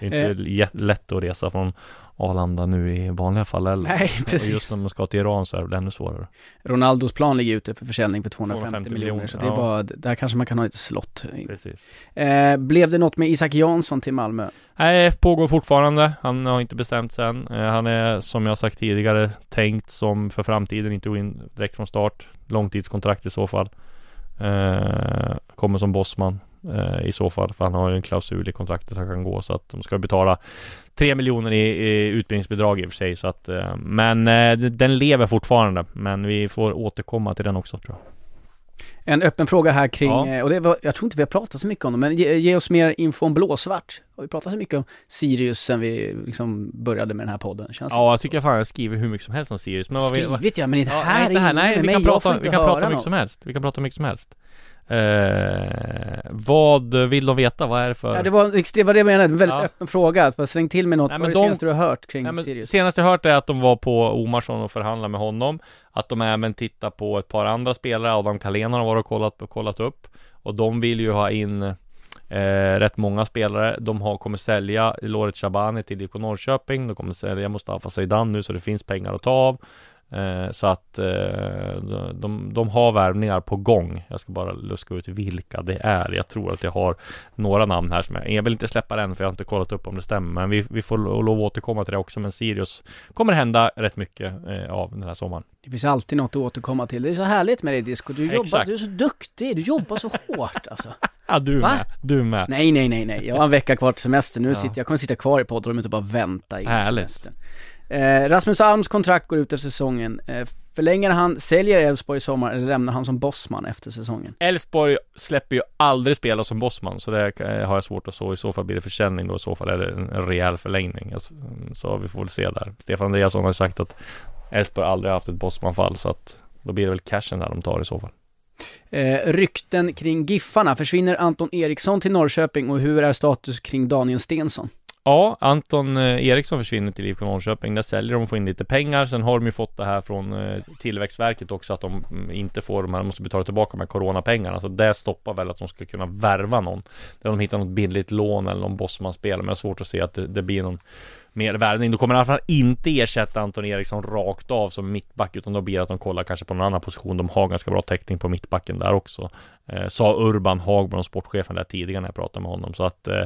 Det är inte eh. lätt att resa från Arlanda nu i vanliga fall eller? Nej, precis. Och just när man ska till Iran så är det ännu svårare. Ronaldos plan ligger ute för försäljning för 250, 250 miljoner, miljoner, så det är ja. bara, där kanske man kan ha lite slott. Precis. Eh, blev det något med Isak Jansson till Malmö? Nej, pågår fortfarande. Han har inte bestämt sig än. Eh, han är, som jag sagt tidigare, tänkt som för framtiden, inte gå in direkt från start. Långtidskontrakt i så fall. Eh, kommer som bossman eh, i så fall, för han har en klausul i kontraktet han kan gå så att de ska betala 3 miljoner i, i utbildningsbidrag i och för sig så att eh, Men eh, den lever fortfarande Men vi får återkomma till den också tror jag en öppen fråga här kring, ja. Eh, och det var, jag tror inte vi har pratat så mycket om det, men ge, ge, oss mer info om blåsvart. Har vi pratat så mycket om Sirius sen vi liksom började med den här podden? Känns ja, jag tycker fan jag skriver hur mycket som helst om Sirius. Men vad Skrivit vi, ja, men inte här, ja, inte här, nej, vi kan prata, vi kan prata mycket som helst. Vi kan prata mycket som helst. Uh, vad vill de veta? Vad är det för? Ja, det var, var det jag menade, en väldigt Ja. öppen fråga. Bara släng till med något. Nej, vad är det de- senaste du har hört kring Nej, Sirius? senaste jag hört är att de var på Omarsson och förhandlade med honom Att de även tittar på ett par andra spelare Adam Carlén har varit och kollat, kollat upp Och de vill ju ha in eh, rätt många spelare De har, kommer sälja Loret Shabani till IFK Norrköping De kommer sälja Mustafa Zeidan nu så det finns pengar att ta av eh, Så att eh, de, de har värvningar på gång Jag ska bara luska ut vilka det är Jag tror att jag har några namn här som jag, jag vill inte släppa än för jag har inte kollat upp om det stämmer Men vi, vi får lov att återkomma till det också Men Sirius kommer hända rätt mycket eh, av den här sommaren Det finns alltid något att återkomma till. Det är så härligt med dig Disco. Du jobbar, Exakt. du är så duktig. Du jobbar så hårt alltså. Ja du Va? med, du med Nej, nej, nej, nej. Jag har en vecka kvar till semester. Nu Ja. sitter jag kommer sitta kvar i poddrummet och bara vänta in Härligt. semestern. Eh, Rasmus Alms kontrakt går ut efter säsongen. Eh, förlänger han, säljer Elfsborg i sommar eller lämnar han som bossman efter säsongen? Elfsborg släpper ju aldrig spela som bossman Så det eh, har jag svårt att så I så fall blir det försäljning då i så fall Eller en, en rejäl förlängning Alltså, Så vi får väl se där Stefan Andreasson har sagt att Elfsborg aldrig haft ett bossmanfall Så att Då blir det väl cashen där de tar i så fall Eh, rykten kring Giffarna. Försvinner Anton Eriksson till Norrköping och hur är status kring Daniel Stensson? Ja, Anton eh, Eriksson försvinner till IFK Norrköping. Där säljer de och får in lite pengar. Sen har de ju fått det här från eh, Tillväxtverket också att de mm, inte får, de här, måste betala tillbaka de här coronapengarna. Så det stoppar väl att de ska kunna värva någon. Där de hittar något billigt lån eller någon bossmanspelare. Men jag har svårt att se att det, det blir någon mer värvning. Då kommer han i alla fall inte ersätta Anton Eriksson rakt av som mittback utan då blir det att de kollar kanske på någon annan position. De har ganska bra täckning på mittbacken där också. Eh, sa Urban Hagborn, sportchefen där tidigare när jag pratade med honom. Så att Eh,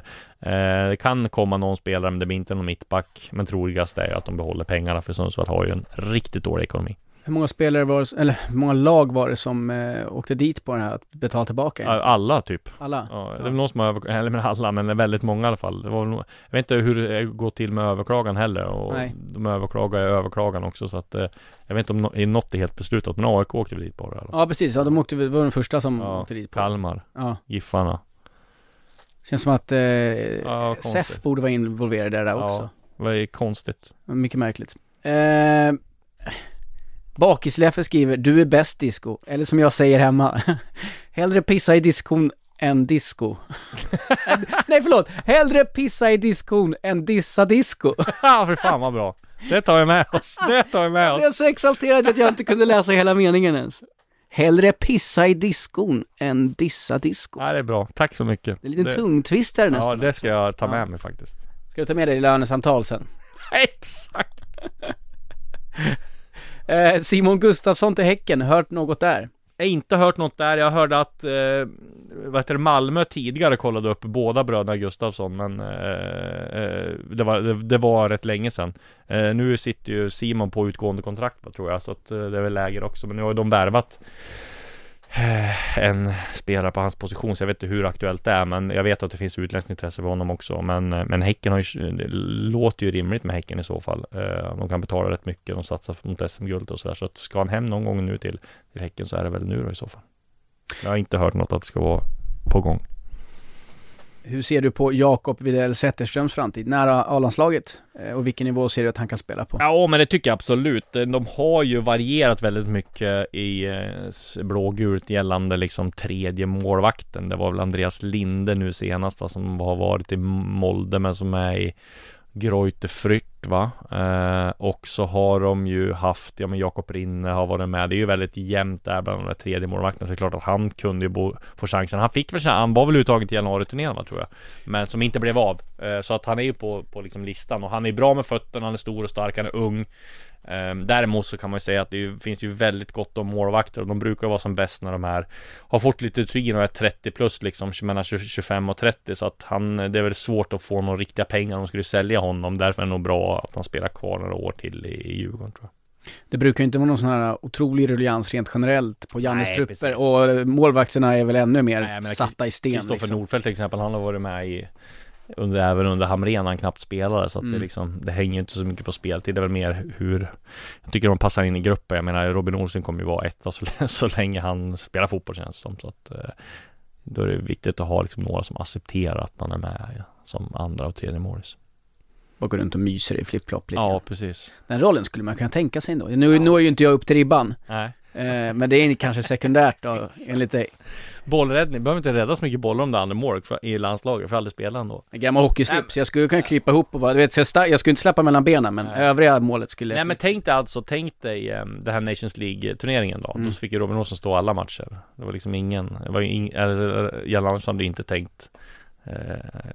eh det kan komma någon spelare men det blir inte någon mittback. Men troligast är ju att de behåller pengarna för Sundsvall har ju en riktigt dålig ekonomi. Hur många spelare var det, eller hur många lag var det som eh, åkte dit på den här att betala tillbaka? egentligen? Alla typ. Alla? Ja, det är väl någon som har över, eller men alla, men väldigt många i alla fall. Det var, nog- jag vet inte hur det går till med överklagan heller och Nej. de överklagar överklagan också så att eh, jag vet inte om no, något är helt beslutat men AIK åkte väl dit bara eller? Ja precis, ja de åkte, det var den första som Ja, åkte dit på. Kalmar, Ja, Giffarna. känns som att eh, Ja, SEF borde vara involverade där, där Ja. också. Vad är konstigt? Mycket märkligt. Eh, Bakisleffe skriver, du är bäst disco. Eller som jag säger hemma, hellre pissa i diskon än disco. Nej förlåt, hellre pissa i diskon än dissa disco. Ja, för fan vad bra. Det tar vi med oss. Det tar vi med Jag oss. blev så exalterad att jag inte kunde läsa hela meningen ens. Hellre pissa i diskon än dissa disco. Ja, det är bra. Tack så mycket. Det är en liten Det- tungtvistare Ja, nästan. det ska jag ta med Ja. mig faktiskt. Ska du ta med dig i lönesamtal sen? Exakt! Eh, Simon Gustafsson till Häcken, hört något där? Jag har inte hört något där. Jag hörde att eh, vad heter det, Malmö tidigare kollade upp båda bröderna Gustafsson men eh, eh det, var, det, det var rätt länge sedan. Eh, nu sitter ju Simon på utgående kontrakt tror jag så att eh, det är väl läger också. Men nu har de värvat en spelare på hans position så jag vet inte hur aktuellt det är men jag vet att det finns utländskt intresse för honom också. Men, men Häcken har ju, det låter ju rimligt med Häcken i så fall. Eh, de kan betala rätt mycket, de satsar mot SM-guld och sådär. Så att ska han hem någon gång nu till, till Häcken så är det väl nu då i så fall. Jag har inte hört något att det ska vara på gång. Hur ser du på Jakob Widell Zetterströms framtid? Nära A-landslaget? Eh, och vilken nivå ser du att han kan spela på? Ja men det tycker jag absolut. Eh, de har ju varierat väldigt mycket i eh, blågult gällande liksom tredje målvakten. Det var väl Andreas Linde nu senast va, som har varit i Molde men som är i Greute Frytt va. Eh, och så har de ju haft, ja men Jakob Rinne har varit med. Det är ju väldigt jämnt där bland de där tredje målvakterna. Så det är klart att han kunde ju bo, få chansen. Han fick väl han var väl uttagen till januariturnén va tror jag. Men som inte blev av. Eh, så att han är ju på, på liksom listan och han är bra med fötterna, han är stor och stark, han är ung. Ehm, Däremot så kan man ju säga att det finns ju väldigt gott om målvakter och de brukar vara som bäst när de är Har fått lite rutin och är 30 plus liksom mellan 20 25 och 30 så att han Det är väl svårt att få några riktiga pengar om de skulle sälja honom Därför är det nog bra att han spelar kvar några år till i, i Djurgården tror jag Det brukar ju inte vara någon sån här otrolig rullians rent generellt på Jannes Nej, trupper precis. och målvakterna är väl ännu mer Nej, satta i sten Kristoffer liksom. Nordfeldt till exempel, han har varit med i under, även under Hamrén han knappt spelade så att det Mm. liksom Det hänger inte så mycket på speltid Det är väl mer hur Jag tycker de passar in i gruppen Jag menar Robin Olsen kommer ju vara etta så, så länge han spelar fotboll känns det som så att eh, Då är det viktigt att ha liksom några som accepterar att man är med ja, Som andra och tredje målis Bara går runt och myser i flip-flop lite Ja precis Den rollen skulle man kunna tänka sig ändå. Nu Ja. når ju inte jag upp till ribban. Nej Eh, men det är kanske sekundärt då, enligt dig. Bollräddning, behöver inte rädda så mycket bollar om det är andra mål för- i landslaget, för aldrig spela ändå. En gammal hockeyslips, jag skulle kunna krypa ihop och bara, du vet, jag, sta- jag skulle inte släppa mellan benen, men Nej. övriga målet skulle... Nej men tänk dig alltså, tänk dig um, den här Nations League-turneringen då. Mm. Då fick ju Robin Olsson stå alla matcher. Det var liksom ingen, det var ing, eller Jan Andersson hade inte tänkt eh,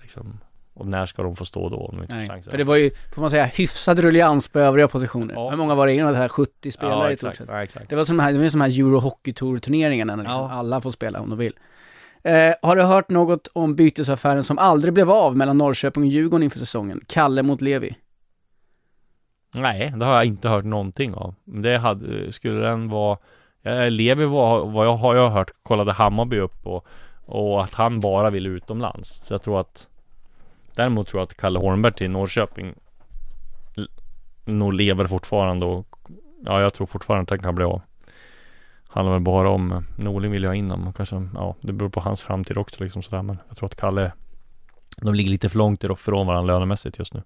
liksom, och när ska de få stå då om de inte Nej, chansen? för det var ju, får man säga, hyfsad rullians på övriga positioner. Ja. Hur många var det innan det här? 70 spelare ja, i stort sett. ja, exakt. Det var som de här, det var som de här Euro Hockey Tour turneringarna när liksom Ja. alla får spela om de vill. Eh, har du hört något om bytesaffären som aldrig blev av mellan Norrköping och Djurgården inför säsongen? Kalle mot Levi. Nej, det har jag inte hört någonting av. Det hade, skulle den vara eh, Levi var, vad jag har jag hört, kollade Hammarby upp och, och att han bara ville utomlands. Så jag tror att Däremot tror jag att Kalle Hornberg till Norrköping nog lever fortfarande och ja, jag tror fortfarande att han kan bli av. Handlar väl bara om eh, Norling vill jag ha in honom. Kanske, ja, det beror på hans framtid också liksom sådär. Men jag tror att Kalle De ligger lite för långt ifrån varandra lönemässigt just nu.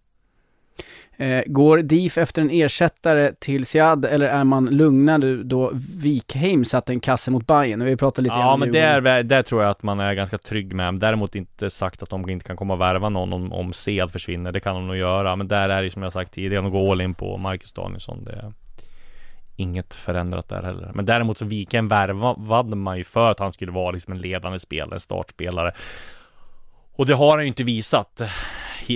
Eh, går DIF efter en ersättare till Siad eller är man lugnad då Wikheim satte en kasse mot Bayern? Vi pratat lite Ja men där, där tror jag att man är ganska trygg med. Däremot inte sagt att de inte kan komma och värva någon om, om Sead försvinner. Det kan de nog göra. Men där är det som jag sagt tidigare, de går all in på Marcus Danielsson. Det är inget förändrat där heller. Men däremot så Viken värvade man ju för att han skulle vara liksom en ledande spelare, en startspelare. Och det har han ju inte visat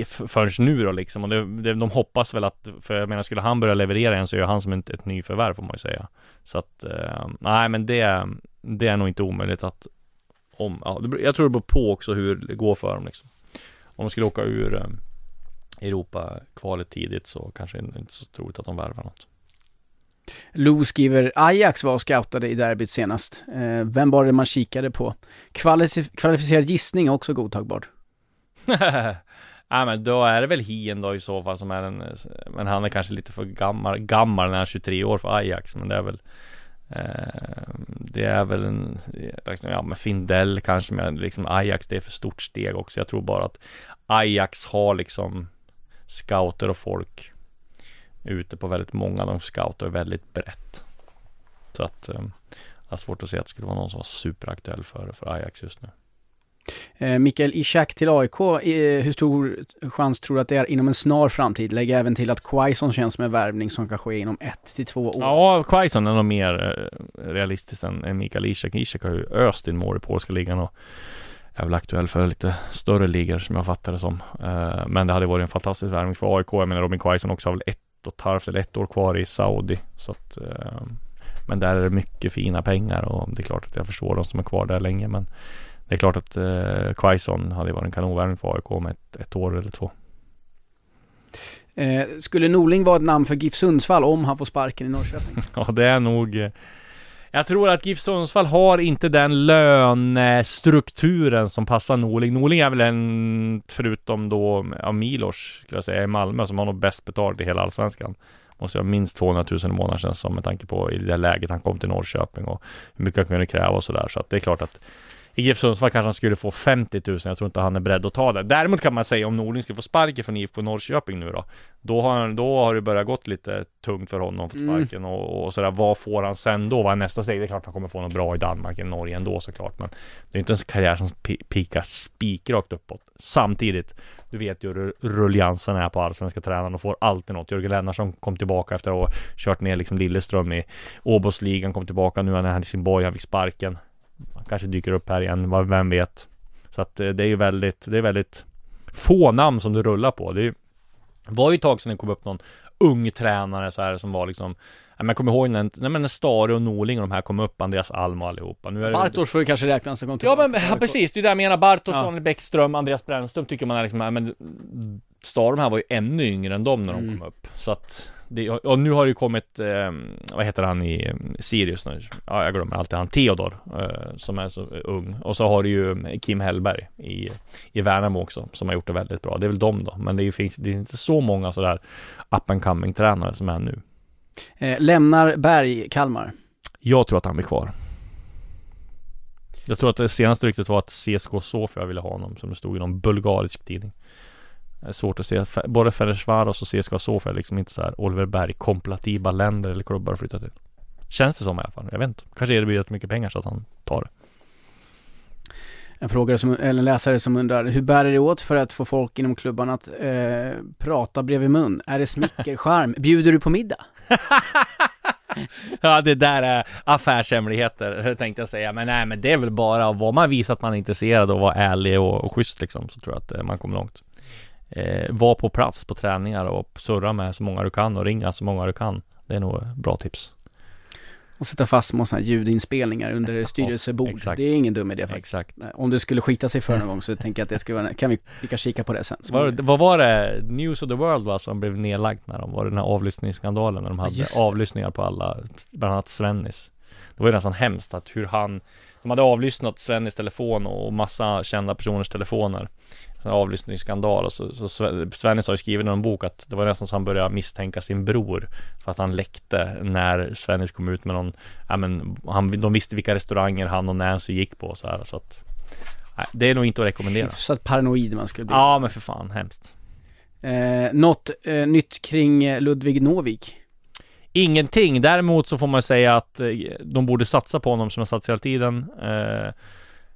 förrän nu då liksom. Och det, det, de hoppas väl att, för jag menar skulle han börja leverera igen så är ju han som ett, ett nyförvärv får man ju säga. Så att, eh, nej men det, det är nog inte omöjligt att om, ja, jag tror det beror på också hur det går för dem liksom. Om de skulle åka ur eh, Europa-kvalet tidigt så kanske det inte så troligt att de värvar något. Lou skriver, Ajax var och scoutade i derbyt senast. Eh, vem var det man kikade på? Kvalific- kvalificerad gissning är också godtagbart. Ja men då är det väl Hien då i så fall som är en Men han är kanske lite för gammal Gammal när han är 23 år för Ajax Men det är väl eh, Det är väl en liksom, Ja men Findell kanske men liksom Ajax det är för stort steg också. Jag tror bara att Ajax har liksom Scouter och folk Ute på väldigt många. De scoutar väldigt brett. Så att eh, Jag har svårt att se att det skulle vara någon som var superaktuell för, för Ajax just nu. Eh, Mikael Ishak till AIK, eh, hur stor chans tror du att det är inom en snar framtid? Lägg även till att Quaison känns som en värvning som kan ske inom ett till två år. Ja, Quaison är nog mer eh, realistisk än, Mikael Ishak. Ishak har ju öst in mål i polska ligan och är väl aktuell för lite större ligor som jag fattar det som. Men det hade varit en fantastisk värvning för AIK. Jag menar Robin Quaison också har väl ett och ett halvt eller ett år kvar i Saudi. Så att, men där är det mycket fina pengar och det är klart att jag förstår de som är kvar där länge. Men det är klart att eh, Quaison hade varit en kanonvärvning för AIK med ett, ett år eller två. Eh, skulle Norling vara ett namn för GIF Sundsvall om han får sparken i Norrköping? Ja, det är nog eh, Jag tror att GIF Sundsvall har inte den lönestrukturen som passar Norling. Norling är väl en, förutom då ja, Milos, skulle jag säga, i Malmö, som har nog bäst betalt i hela Allsvenskan. Måste ha minst 200 000 i månaden känns som med tanke på i det läget han kom till Norrköping och hur mycket han kunde kräva och sådär. Så att det är klart att i GIF Sundsvall kanske han skulle få 50 000. Jag tror inte han är beredd att ta det. Däremot kan man säga om Norling skulle få sparken från IFK Norrköping nu då. Då har, han- då har det börjat gått lite tungt för honom för Mm. sparken och, och sådär. Vad får han sen då? Vad är nästa steg? Det är klart han kommer få något bra i Danmark eller Norge ändå såklart. Men det är inte en karriär som pi- pikar spikrakt uppåt. Samtidigt, du vet ju hur rulliansen är på allsvenska tränaren och får alltid något. Jörgen Lennartsson kom tillbaka efter att ha kört ner liksom Lilleström i Åbosligan, kom tillbaka nu är han i Helsingborg, han fick sparken. Han kanske dyker upp här igen, vem vet. Så att eh, det är ju väldigt, det är väldigt få namn som det rullar på. Det är ju, var ju ett tag sedan det kom upp någon ung tränare så här som var liksom men jag kommer ihåg när, nej, men när Stare och Norling och de här kom upp, Andreas Alm och allihopa. Nu är det, Bartosz får du kanske räkna som kom Ja tillbaka. men ja, precis, det är det jag menar. Bartosz, Ja. Daniel Bäckström, Andreas Brännström tycker man är liksom, ja, men Star de här var ju ännu yngre än dem när de Mm. kom upp. Så att, det, och nu har det ju kommit, eh, vad heter han i Sirius nu? Ja, jag glömmer alltid han. Theodor, eh, som är så ung. Och så har du ju Kim Hellberg i, i Värnamo också, som har gjort det väldigt bra. Det är väl dem då. Men det är ju, finns, det är inte så många sådär up and coming tränare som är nu. Eh, lämnar Berg Kalmar. Jag tror att han blir kvar. Jag tror att det senaste ryktet var att CSK Sofia ville ha honom som det stod i någon bulgarisk tidning. Det är svårt att se. Både Ferencvaros och CSKA Sofia är liksom inte så här Oliver Berg kompatibla länder eller klubbar att flytta till. Känns det som i alla fall. Jag vet inte. Kanske är det blir rätt mycket pengar så att han tar det. En frågare som, eller en läsare som undrar, hur bär det åt för att få folk inom klubban att eh, prata bredvid mun? Är det smickerskärm? Bjuder du på middag? ja, det där är affärshemligheter tänkte jag säga. Men nej, men det är väl bara vad man visar att man är intresserad och vara ärlig och, och schysst liksom. Så tror jag att eh, man kommer långt. Eh, var på plats på träningar och surra med så många du kan och ringa så många du kan. Det är nog bra tips. Och sätta fast här ljudinspelningar under styrelsebord. exakt. det är ingen dum idé faktiskt. Exakt. Om det skulle skita sig för någon gång så tänker jag att det skulle vara, kan vi, vi kan kika på det sen. Var, vad var det? News of the World va, som blev nedlagt när de var det den här avlyssningsskandalen när de hade avlyssningar på alla, bland annat Svennis. Det var ju nästan hemskt att hur han, de hade avlyssnat Svennis telefon och massa kända personers telefoner. Avlyssningsskandal och så, så Sve- Svennis har ju skrivit i någon bok att det var nästan så han började misstänka sin bror för att han läckte när Svennis kom ut med någon, ja men han, de visste vilka restauranger han och Nancy gick på och så här så att nej, det är nog inte att rekommendera. Hyfsat paranoid man skulle bli. Ja men för fan, hemskt. Eh, något eh, nytt kring Ludvig Novik? Ingenting. Däremot så får man säga att eh, de borde satsa på honom som har satsat hela tiden. Eh,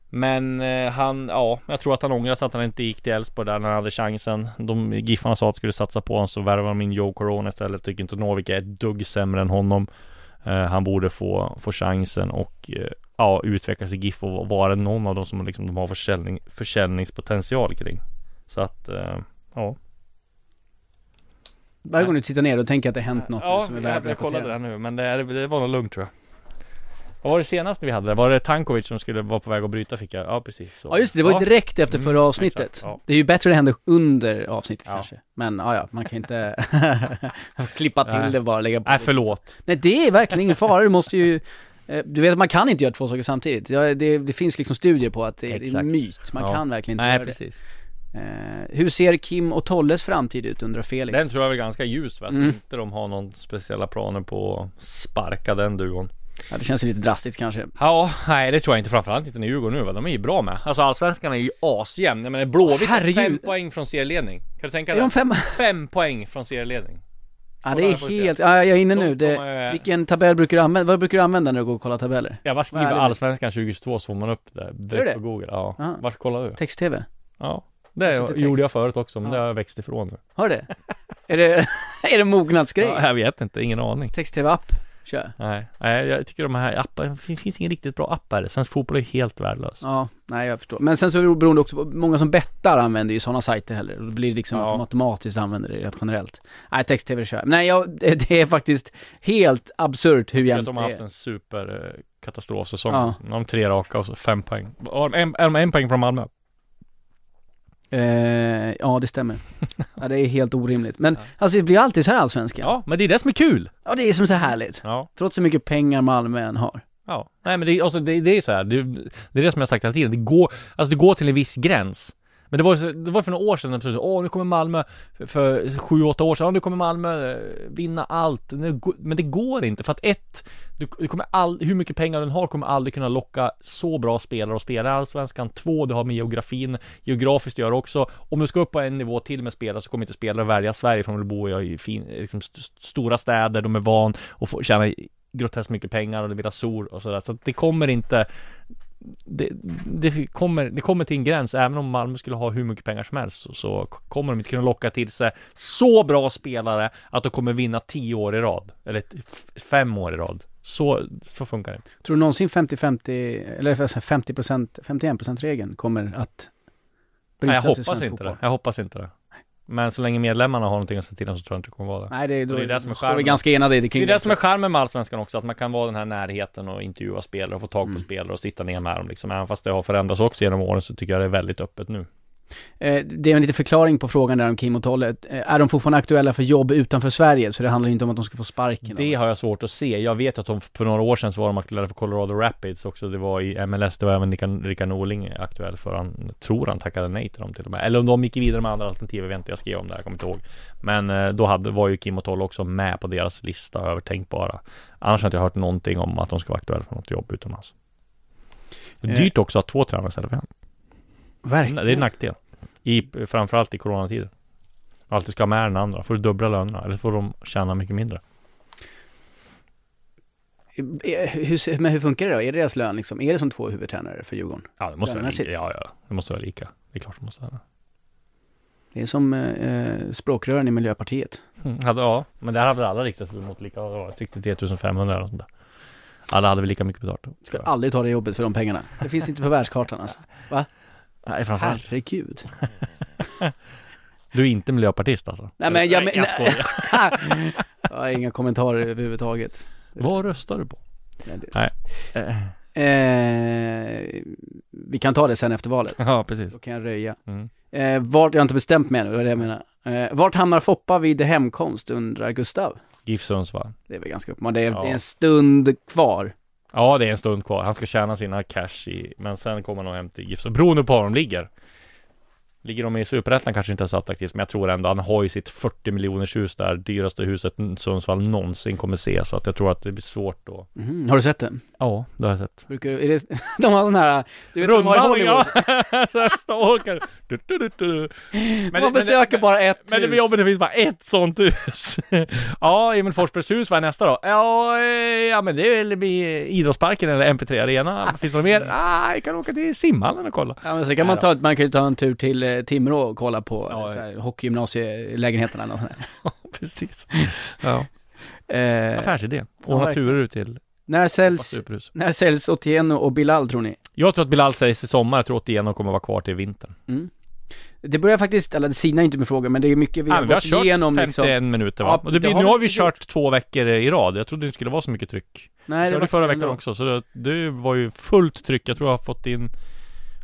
Men eh, han, ja, jag tror att han ångrar sig att han inte gick till Elfsborg där när han hade chansen. De Giffarna sa att de skulle satsa på honom så värvade de in Joe Corona istället. Tycker inte Novik är ett dugg sämre än honom. Eh, Han borde få, få chansen och eh, ja, utvecklas i GIF och vara någon av dem som liksom, de har försäljning, försäljningspotential kring. Så att, ja. Varje gång du tittar ner och tänker att det hänt något nu Ja, som är värt att jag kollade det nu men det, det var nog lugnt tror jag. Vad var det senaste vi hade? Var det Tankovic som skulle vara på väg att bryta fick jag? Ja precis så. Ja just det, det var ju direkt efter förra Mm, avsnittet. exakt, ja. Det är ju bättre det hände under avsnittet Ja. kanske. Men ja, ja, man kan inte klippa till Nej. det bara lägga på. Nej förlåt. Nej, det är verkligen ingen fara. Du måste ju eh, du vet att man kan inte göra två saker samtidigt. Ja, Det, det finns liksom studier på att det är en myt. Man kan verkligen inte Nej göra precis. det. Eh, hur ser Kim och Tolles framtid ut undrar Felix? Den tror jag är ganska ljus va? Jag tror Mm. inte de har någon speciella planer på att sparka den duon. Ja, det känns ju lite drastiskt kanske. Ja, nej det tror jag inte. Framförallt inte när Djurgården nu va? De är ju bra med. Alltså allsvenskan är ju asjämn. Jag menar Blåvitt Herregud. fem poäng från serieledning. Kan du tänka Är dig? de fem? Fem poäng från serieledning. Ja, det är helt, ja, jag är inne nu. de Det, är- vilken tabell brukar du använda? Vad brukar du använda när du går och kollar tabeller? Jag bara är skriver? Allsvenskan 2022 så får man upp det direkt det? på google. Ja. Ja. Vart kollar du? Text-tv? Ja. Det text. gjorde jag förut också men Ja. det har jag växt ifrån nu. Har det? är det, är det mognadsgrej? Ja, jag vet inte, ingen aning. Text-tv-app? Kör. Nej, nej jag tycker de här apparna, det finns ingen riktigt bra app här. Svensk fotboll är helt värdelös. Ja, nej jag förstår. Men sen så är det beroende också på, många som bettar använder ju sådana sajter heller. Då blir det liksom Ja. att de automatiskt använder det rätt generellt. Nej, text-tv kör. Nej, jag, det, det är faktiskt helt absurt hur Jag jämnt att de det har haft är. en super eh, katastrofsäsong. Ja. De tre raka och så fem poäng. Har de En, är de en poäng från Malmö? Eh, ja, det stämmer. ja, det är helt orimligt. Men alltså det blir alltid så här allsvenskan. Ja, men det är det som är kul! ja, det är som så härligt. Ja. Trots hur mycket pengar Malmö än har. Ja, nej men det, är- alltså, det, det är så här. Det, det är det som jag har sagt hela tiden. Det går, alltså det går till en viss gräns. Men det var, så- det var för några år sedan, när de åh nu kommer Malmö, för, för sju, åtta år sedan, nu kommer Malmö eh, vinna allt. Men det går inte, för att ett, du, kommer all, hur mycket pengar du har kommer aldrig kunna locka så bra spelare och spela i Allsvenskan. Två, det har med geografin, geografiskt gör också. Om du ska upp på en nivå till med spelare så kommer inte spelare välja Sverige, för de vill bo i fin, liksom stora städer, de är van och får tjäna groteskt mycket pengar och de vill ha sol och sådär. Så att det kommer inte det, det, kommer, det kommer till en gräns, även om Malmö skulle ha hur mycket pengar som helst så, så kommer de inte kunna locka till sig så bra spelare att de kommer vinna tio år i rad. Eller fem år i rad. Så, så funkar det. Tror du någonsin 50-50, eller 50%, 51% regeln kommer att Nej, jag brytas i hoppas svensk inte fotboll? det. Jag hoppas inte det. Men så länge medlemmarna har någonting att säga till om så tror jag inte det kommer vara det. Nej, det är, då, det är det som är vi ganska enade i det Det kring är det som är charmen med Allsvenskan också, att man kan vara den här närheten och intervjua spelare och få tag på Mm. spelare och sitta ner med dem liksom. Även fast det har förändrats också genom åren så tycker jag det är väldigt öppet nu. Eh, Det är en liten förklaring på frågan där om Kim och Tolle. Eh, Är de fortfarande aktuella för jobb utanför Sverige? Så det handlar inte om att de ska få sparken? Det har jag svårt att se. Jag vet att de för några år sedan så var de aktuella för Colorado Rapids också. Det var i MLS, det var även Rickard, Norling aktuell för. Han tror han tackade nej till dem till och med. Eller om de gick vidare med andra alternativ, jag vet inte, jag skrev om det, jag kommer inte ihåg. Men eh, då hade, var ju Kim och Toll också med på deras lista över tänkbara. Annars har inte jag hört någonting om att de ska vara aktuella för något jobb utomlands. Det är dyrt också att ha två tränare istället för en. Verkligen. Det är en nackdel. I, framförallt i coronatider. Alltid ska ha med den andra. Får du dubbla lönerna eller får de tjäna mycket mindre. Eh, Hur, men hur funkar det då? Är det deras lön liksom? Är det som två huvudtränare för Djurgården? Ja, det måste vara lika. Ja, ja, det måste vara lika. Det är klart det måste vara. Det är som eh, språkrören i Miljöpartiet. Mm, hade, ja, men där hade alla riksdagsledamöter lika, vad var det, 63 500 eller sånt där. Alla hade väl lika mycket betalt. Ska aldrig ta det jobbet för de pengarna. Det finns inte på världskartan alltså. Nej, framförallt. Herregud. Du är inte miljöpartist alltså? Nej men jag, men, jag skojar. jag har inga kommentarer överhuvudtaget. Vad röstar du på? Nej, det- Nej. Eh, Eh, vi kan ta det sen efter valet. Ja, precis. Då kan jag röja. Mm. Eh, vart, jag har inte bestämt mig ännu, det var det jag menar. Eh, vart hamnar Foppa vid hemkomst undrar Gustav? GIF Sundsvall. Det är väl ganska uppenbart. Det är, Ja. det är en stund kvar. Ja, det är en stund kvar. Han ska tjäna sina cash i, men sen kommer han nog hem till GIF. Så beroende på var de ligger. Ligger de i Superettan kanske inte är så attraktivt, men jag tror ändå han har ju sitt 40 miljoners hus där, dyraste huset Sundsvall någonsin kommer se, så att jag tror att det blir svårt då. Mhm, Har du sett det? Ja, det har jag sett. Brukar, är det de har sån här, du vet som de har Hollywood. ja! så här stalkar. Du, du, du, du. Men, Man besöker bara ett Men det hus. blir jobbigt, det finns bara ett sånt hus. ja, Emil Forsbergs hus, vad är nästa då? Ja, eh, ja men det är väl Idrottsparken eller MP3 Arena. Finns det något mer? Ah, jag kan åka till simhallen och kolla. Ja men så kan man ta, man kan ju ta en tur till eh, Timrå och kolla på Ja, ja, så här, hockeygymnasielägenheterna eller något sånt där. Precis. Ja, eh, affärsidé. ja, Ordna verkligen. turer ut till När säljs, när säljs Otieno och Bilal tror ni? Jag tror att Bilal sägs i sommar, jag tror att Ieno kommer vara kvar till vintern. Mm. Det börjar faktiskt, eller det sinar inte med frågor men det är mycket vi Ja, har men vi har gått igenom 51 liksom. minuter va? Ja, och det det blir, har nu har vi faktiskt kört två veckor i rad. Jag trodde det skulle vara så mycket tryck. Nej, Körde var förra veckan ändå. också, så det, det var ju fullt tryck. Jag tror jag har fått in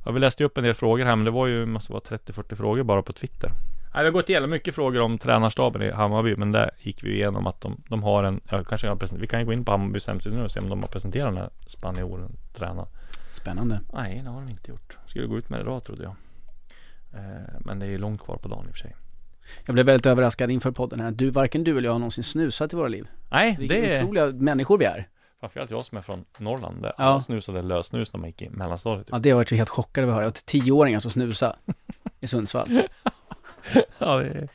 Ja, vi läste ju upp en del frågor här, men det var ju, måste vara 30-40 frågor bara på Twitter. Nej, vi har gått igenom mycket frågor om tränarstaben i Hammarby, men där gick vi igenom att de, de har en, ja, kanske har present- vi kan gå in på Hammarbys hemsida nu och se om de har presenterat den här spanjoren tränaren. Spännande. Nej, det har de inte gjort. Skulle gå ut med det idag trodde jag. Eh, men det är ju långt kvar på dagen i och för sig. Jag blev väldigt överraskad inför podden här. Du, varken du eller jag har någonsin snusat i våra liv. Nej, det är otroliga människor vi är. Framförallt jag som är från Norrland. Där Ja. alla snusade lösnus när man gick i mellanstadiet. Ja, det har varit helt chockade över att höra. Att tioåringar som snusar i Sundsvall. Ja, det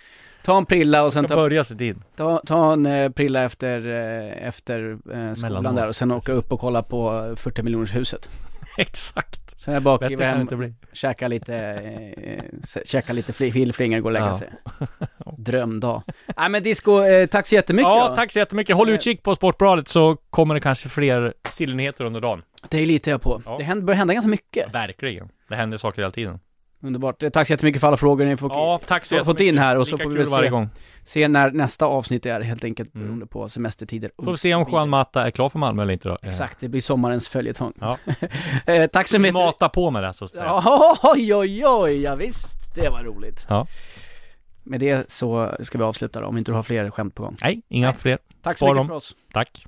Ta en prilla och sen ta, börja sin tid. ta, ta en eh, prilla efter, eh, efter eh, skolan Mellanår. där och sen åka upp och kolla på 40 miljoners huset. Exakt. Sen är jag bak, Bättre hem, inte käka lite, eh, s- käka lite fli- fillflingor, gå och lägga Ja. sig. Drömdag. Nej men Disco, eh, tack så jättemycket Ja, då. tack så jättemycket. Håll utkik på Sportbladet så kommer det kanske fler stillnyheter under dagen. Det litar jag på. Ja. Det börjar hända ganska mycket. Verkligen. Det händer saker hela tiden. Underbart. Eh, Tack så jättemycket för alla frågor ni får, Ja, tack så fått in här och så Lika får vi se, se när nästa avsnitt är helt enkelt Mm. beroende på semestertider. Får vi se om Juan Mata är klar för Malmö eller inte då. Eh, Exakt, det blir sommarens följetong. Ja. eh, tack så mycket. Mata på med det så att säga. Oj, oj, oj, ja, visst. Det var roligt. Ja. Med det så ska vi avsluta då, om inte du har fler skämt på gång. Nej, inga Nej. fler. Tack så Spar mycket dem. för oss. Tack.